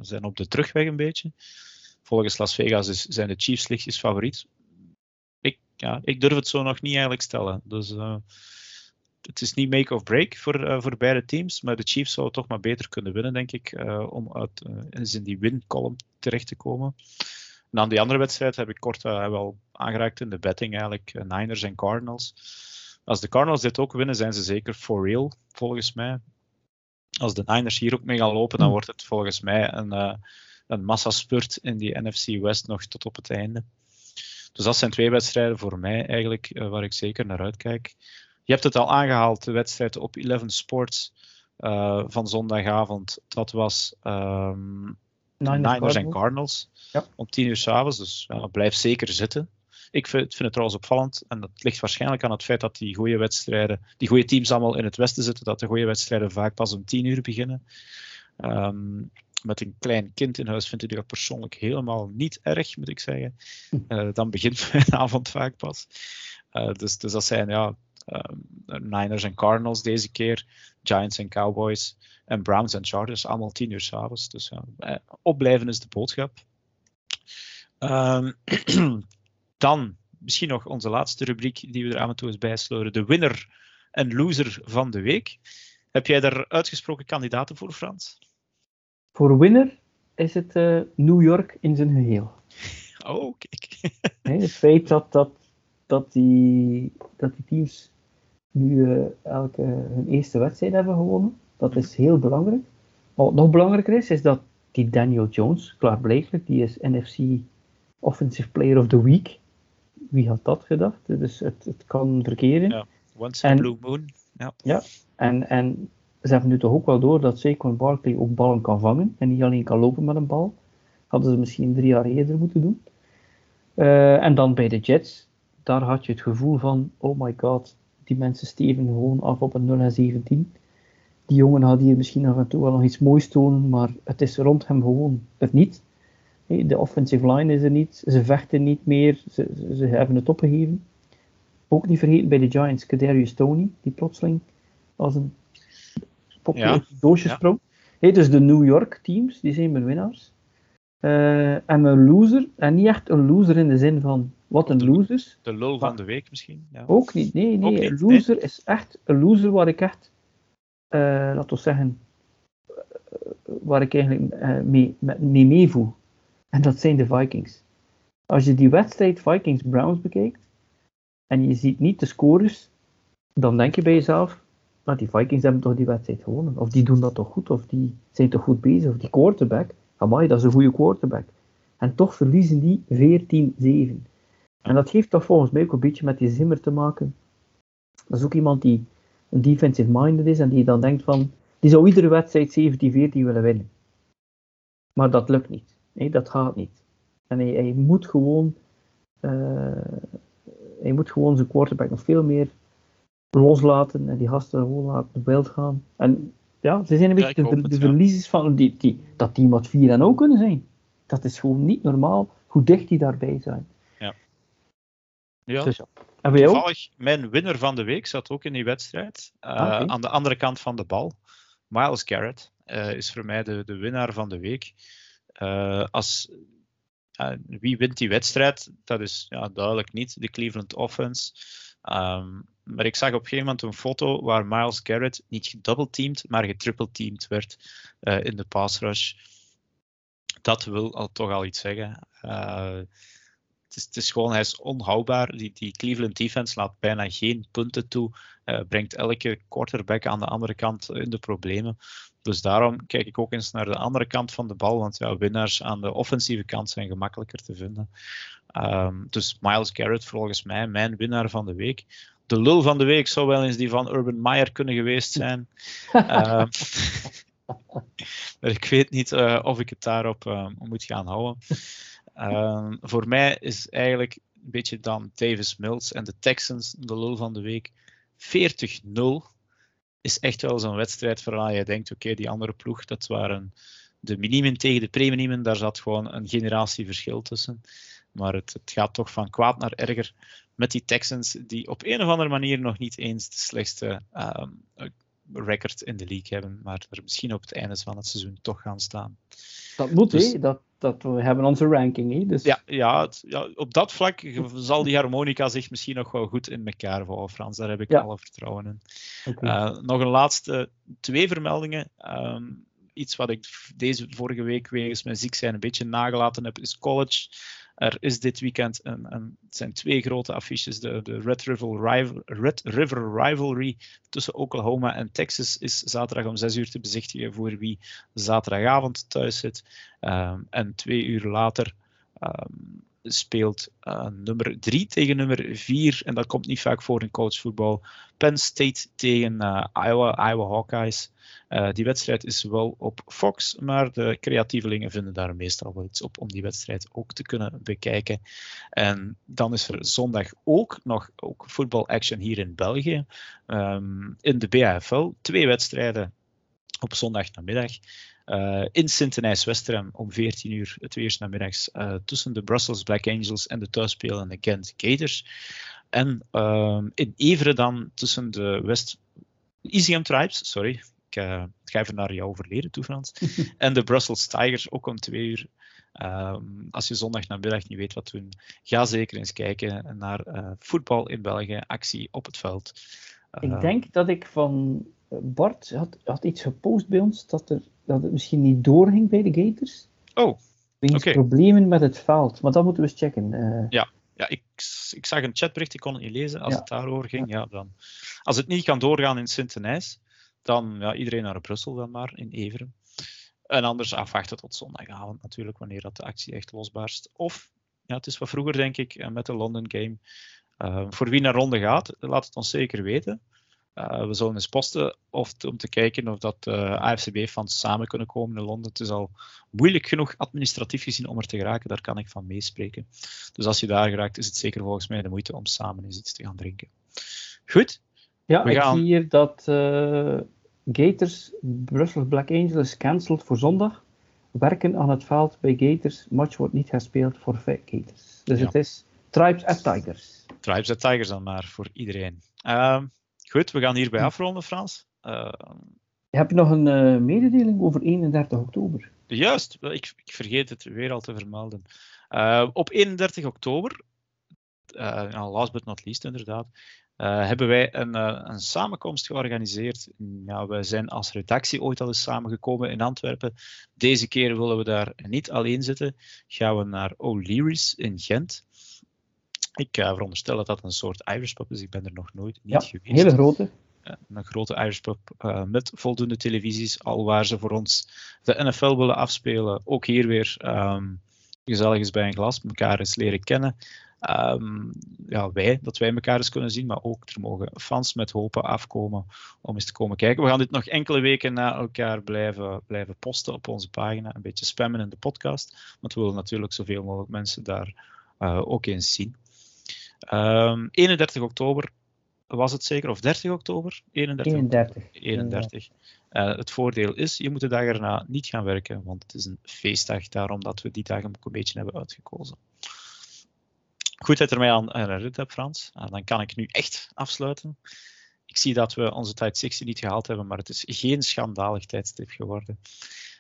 zijn op de terugweg een beetje. Volgens Las Vegas zijn de Chiefs lichtjes favoriet. Ik, ja, ik durf het zo nog niet eigenlijk stellen. Dus het is niet make of break voor, voor beide teams, maar de Chiefs zouden toch maar beter kunnen winnen, denk ik, om uit, uh, in die win-column terecht te komen. En aan die andere wedstrijd heb ik kort wel aangeraakt in de betting eigenlijk, Niners en Cardinals. Als de Cardinals dit ook winnen, zijn ze zeker for real, volgens mij. Als de Niners hier ook mee gaan lopen, dan hmm. wordt het volgens mij een, een massaspurt in die NFC West nog tot op het einde. Dus dat zijn twee wedstrijden voor mij eigenlijk waar ik zeker naar uitkijk. Je hebt het al aangehaald, de wedstrijd op Eleven Sports uh, van zondagavond. Dat was um, Niners, en Cardinals. Ja. Om tien uur s'avonds, dus ja, blijf zeker zitten. Ik vind, vind, het trouwens opvallend, en dat ligt waarschijnlijk aan het feit dat die goede wedstrijden, die goede teams allemaal in het westen zitten, dat de goede wedstrijden vaak pas om tien uur beginnen. Um, met een klein kind in huis vind ik dat persoonlijk helemaal niet erg, moet ik zeggen. Uh, dan begint mijn avond vaak pas. Uh, dus, dus dat zijn ja, Ehm, Niners en Cardinals deze keer, Giants en Cowboys en Browns en Chargers, allemaal tien uur s'avonds. Dus ja, eh, opblijven is de boodschap. Um, dan misschien nog onze laatste rubriek die we er aan toe eens bijsloren. De winner en loser van de week. Heb jij daar uitgesproken kandidaten voor, Frans? Voor winner is het uh, New York in zijn geheel. Oh, kijk. het feit dat, dat, dat, die, dat die teams nu uh, elke hun eerste wedstrijd hebben gewonnen. Dat is heel belangrijk. Maar wat nog belangrijker is, is dat die Daniel Jones, klaarblijkelijk, die is NFC Offensive Player of the Week. Wie had dat gedacht? Dus het, het kan verkeren. Ja, once in blue moon. Ja, ja en, en ze hebben nu toch ook wel door dat Saquon Barkley ook ballen kan vangen en niet alleen kan lopen met een bal. Hadden ze misschien drie jaar eerder moeten doen. Uh, en dan bij de Jets, daar had je het gevoel van, oh my god, die mensen steven gewoon af op een 0 en 17. Die jongen had hier misschien af en toe wel nog iets moois tonen, maar het is rond hem gewoon er niet. De offensive line is er niet, ze vechten niet meer, ze, ze hebben het opgegeven. Ook niet vergeten bij de Giants, Kadarius Tony, die plotseling als een pop ja, doosje sprong. dus de New York teams, die zijn mijn winnaars. Uh, en mijn loser, en niet echt een loser in de zin van wat een loser. De lul van de week misschien. Ja. Ook niet, nee, nee. een loser is echt een loser waar ik echt, laten we zeggen, uh, waar ik eigenlijk uh, mee, mee. En dat zijn de Vikings. Als je die wedstrijd Vikings-Browns bekijkt en je ziet niet de scores, dan denk je bij jezelf, nou, die Vikings hebben toch die wedstrijd gewonnen. Of die doen dat toch goed, of die zijn toch goed bezig, of die quarterback, amai, dat is een goede quarterback. En toch verliezen die 14-7. En dat heeft toch volgens mij ook een beetje met die Zimmer te maken. Dat is ook iemand die een defensive minded is en die dan denkt van, die zou iedere wedstrijd 17-14 willen winnen. Maar dat lukt niet. Nee, dat gaat niet. En hij, hij moet gewoon, uh, hij moet gewoon zijn quarterback nog veel meer loslaten en die gasten gewoon laten beeld gaan. En ja, ze zijn een beetje de, de, verliezers van die, die, dat team wat 4 en ook kunnen zijn. Dat is gewoon niet normaal hoe dicht die daarbij zijn. Ja. Dus, en Toevallig, mijn winner van de week zat ook in die wedstrijd. Uh, Aan de andere kant van de bal. Miles Garrett uh, is voor mij de, de winnaar van de week. Uh, als, wie wint die wedstrijd? Dat is ja, duidelijk niet de Cleveland Offense. Um, maar ik zag op een gegeven moment een foto waar Miles Garrett niet gedoubleteamd, maar getrippleteamd werd in de pass rush. Dat wil al, toch al iets zeggen het is, het is, gewoon, hij is onhoudbaar. Die, die Cleveland defense laat bijna geen punten toe. Uh, brengt elke quarterback aan de andere kant in de problemen. Dus daarom kijk ik ook eens naar de andere kant van de bal. Want ja, winnaars aan de offensieve kant zijn gemakkelijker te vinden. Um, dus Miles Garrett volgens mij mijn winnaar van de week. De lul van de week zou wel eens die van Urban Meyer kunnen geweest zijn. um, maar ik weet niet uh, of ik het daarop uh, moet gaan houden. Um, voor mij is eigenlijk een beetje dan Davis Mills en de Texans de lul van de week. 40-0 is echt wel zo'n wedstrijd waar je denkt, oké, die andere ploeg, dat waren de minimen tegen de preminimen, daar zat gewoon een generatieverschil tussen. Maar het, het, gaat toch van kwaad naar erger met die Texans, die op een of andere manier nog niet eens de slechtste, um, record in de league hebben, maar er misschien op het einde van het seizoen toch gaan staan. Dat moet, dus, Dat, dat we hebben onze ranking. Dus... Ja, ja, ja, op dat vlak zal die harmonica zich misschien nog wel goed in elkaar vallen, Frans. Daar heb ik alle vertrouwen in. Okay. nog een laatste twee vermeldingen. Ehm, iets wat ik deze vorige week wegens mijn ziek zijn een beetje nagelaten heb, is college. Er is dit weekend een, een het zijn twee grote affiches. De, de Red, River Rivalry tussen Oklahoma en Texas is zaterdag om 6 uur te bezichtigen voor wie zaterdagavond thuis zit. Um, en twee uur later um, speelt uh, nummer 3 tegen nummer 4. En dat komt niet vaak voor in collegevoetbal. Penn State tegen uh, Iowa, Iowa Hawkeyes. Uh, die wedstrijd is wel op Fox, maar de creatievelingen vinden daar meestal wel iets op om die wedstrijd ook te kunnen bekijken. En dan is er zondag ook nog ook voetbal action hier in België. Um, in de BAFL. Twee wedstrijden op zondag namiddag. Uh, in Sint-Denijs-Westerem om 14 uur, het eerst namiddags, uh, tussen de Brussels Black Angels en de thuisspelende Gent Gators. En uh, in Evere dan tussen de West Easium Tribes, sorry, ik, uh, ik, ga even naar jouw verleden toe, Frans. en de Brussels Tigers, ook om twee uur. Um, als je zondag namiddag niet weet wat doen, ga zeker eens kijken naar voetbal in België, actie op het veld. ik denk dat ik van Bart had, had iets gepost bij ons dat er dat het misschien niet doorging bij de Gators. Oh, Wegens problemen met het veld. Maar dat moeten we eens checken. Uh... Ja, ja ik, ik zag een chatbericht, ik kon het niet lezen. Als het daarover ging, ja. dan. Als het niet kan doorgaan in Sint-Denijs, dan ja, iedereen naar Brussel dan maar, in Everen. En anders afwachten tot zondagavond natuurlijk, wanneer dat de actie echt losbarst. Of, ja, het is wat vroeger denk ik, eh, met de London Game. Uh, voor wie naar ronde gaat, laat het ons zeker weten. Uh, we zullen eens posten of om te kijken of dat uh, AFCB-fans samen kunnen komen in Londen. Het is al moeilijk genoeg administratief gezien om er te geraken, daar kan ik van meespreken. Dus als je daar geraakt, is het zeker volgens mij de moeite om samen eens iets te gaan drinken. Goed? Ja, we ik gaan... zie hier dat uh, Gators Brussels Black Angels cancelled voor zondag. Werken aan het veld bij Gators. Match wordt niet gespeeld voor Gators. Dus ja. het is Tribes at Tigers. Tribes at Tigers dan maar voor iedereen. Uh, Goed, we gaan hierbij afronden, Frans. Uh, Heb je nog een uh, mededeling over 31 oktober? Juist, ik, ik vergeet het weer al te vermelden. Uh, op 31 oktober, last but not least inderdaad, hebben wij een, een, samenkomst georganiseerd. Ja, wij zijn als redactie ooit al eens samengekomen in Antwerpen. Deze keer willen we daar niet alleen zitten. Gaan we naar O'Leary's in Gent. Ik uh, veronderstel dat dat een soort Irish pub is. Ik ben er nog nooit niet ja, geweest. Een hele grote. een grote Irish pub uh, met voldoende televisies, al waar ze voor ons de NFL willen afspelen. Ook hier weer um, gezellig eens bij een glas, elkaar eens leren kennen. Um, ja, wij, dat wij elkaar eens kunnen zien, maar ook er mogen fans met hopen afkomen om eens te komen kijken. We gaan dit nog enkele weken na elkaar blijven, blijven posten op onze pagina, een beetje spammen in de podcast, want we willen natuurlijk zoveel mogelijk mensen daar uh, ook eens zien. Um, ehm, 31 oktober was het zeker, of 30 oktober? 31. 31. 31. Uh, het voordeel is, je moet de dag erna niet gaan werken, want het is een feestdag, daarom dat we die dag ook een beetje hebben uitgekozen. Goed dat je er mij aan herinnerd hebt, Frans. Uh, dan kan ik nu echt afsluiten. Ik zie dat we onze tijd 60 niet gehaald hebben, maar het is geen schandalig tijdstip geworden.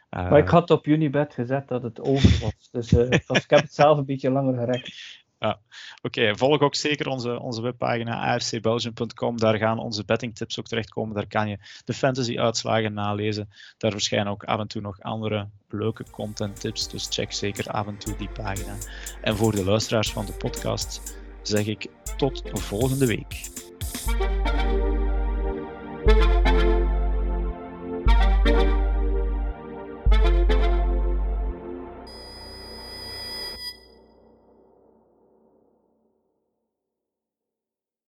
Uh, maar ik had op Unibet gezet dat het over was, dus, uh, dus ik heb het zelf een beetje langer gerekt. Ja, oké. Volg ook zeker onze, onze webpagina afcbelgium.com. Daar gaan onze bettingtips ook terechtkomen. Daar kan je de fantasy-uitslagen nalezen. Daar verschijnen ook af en toe nog andere leuke content tips. Dus check zeker af en toe die pagina. En voor de luisteraars van de podcast zeg ik tot volgende week.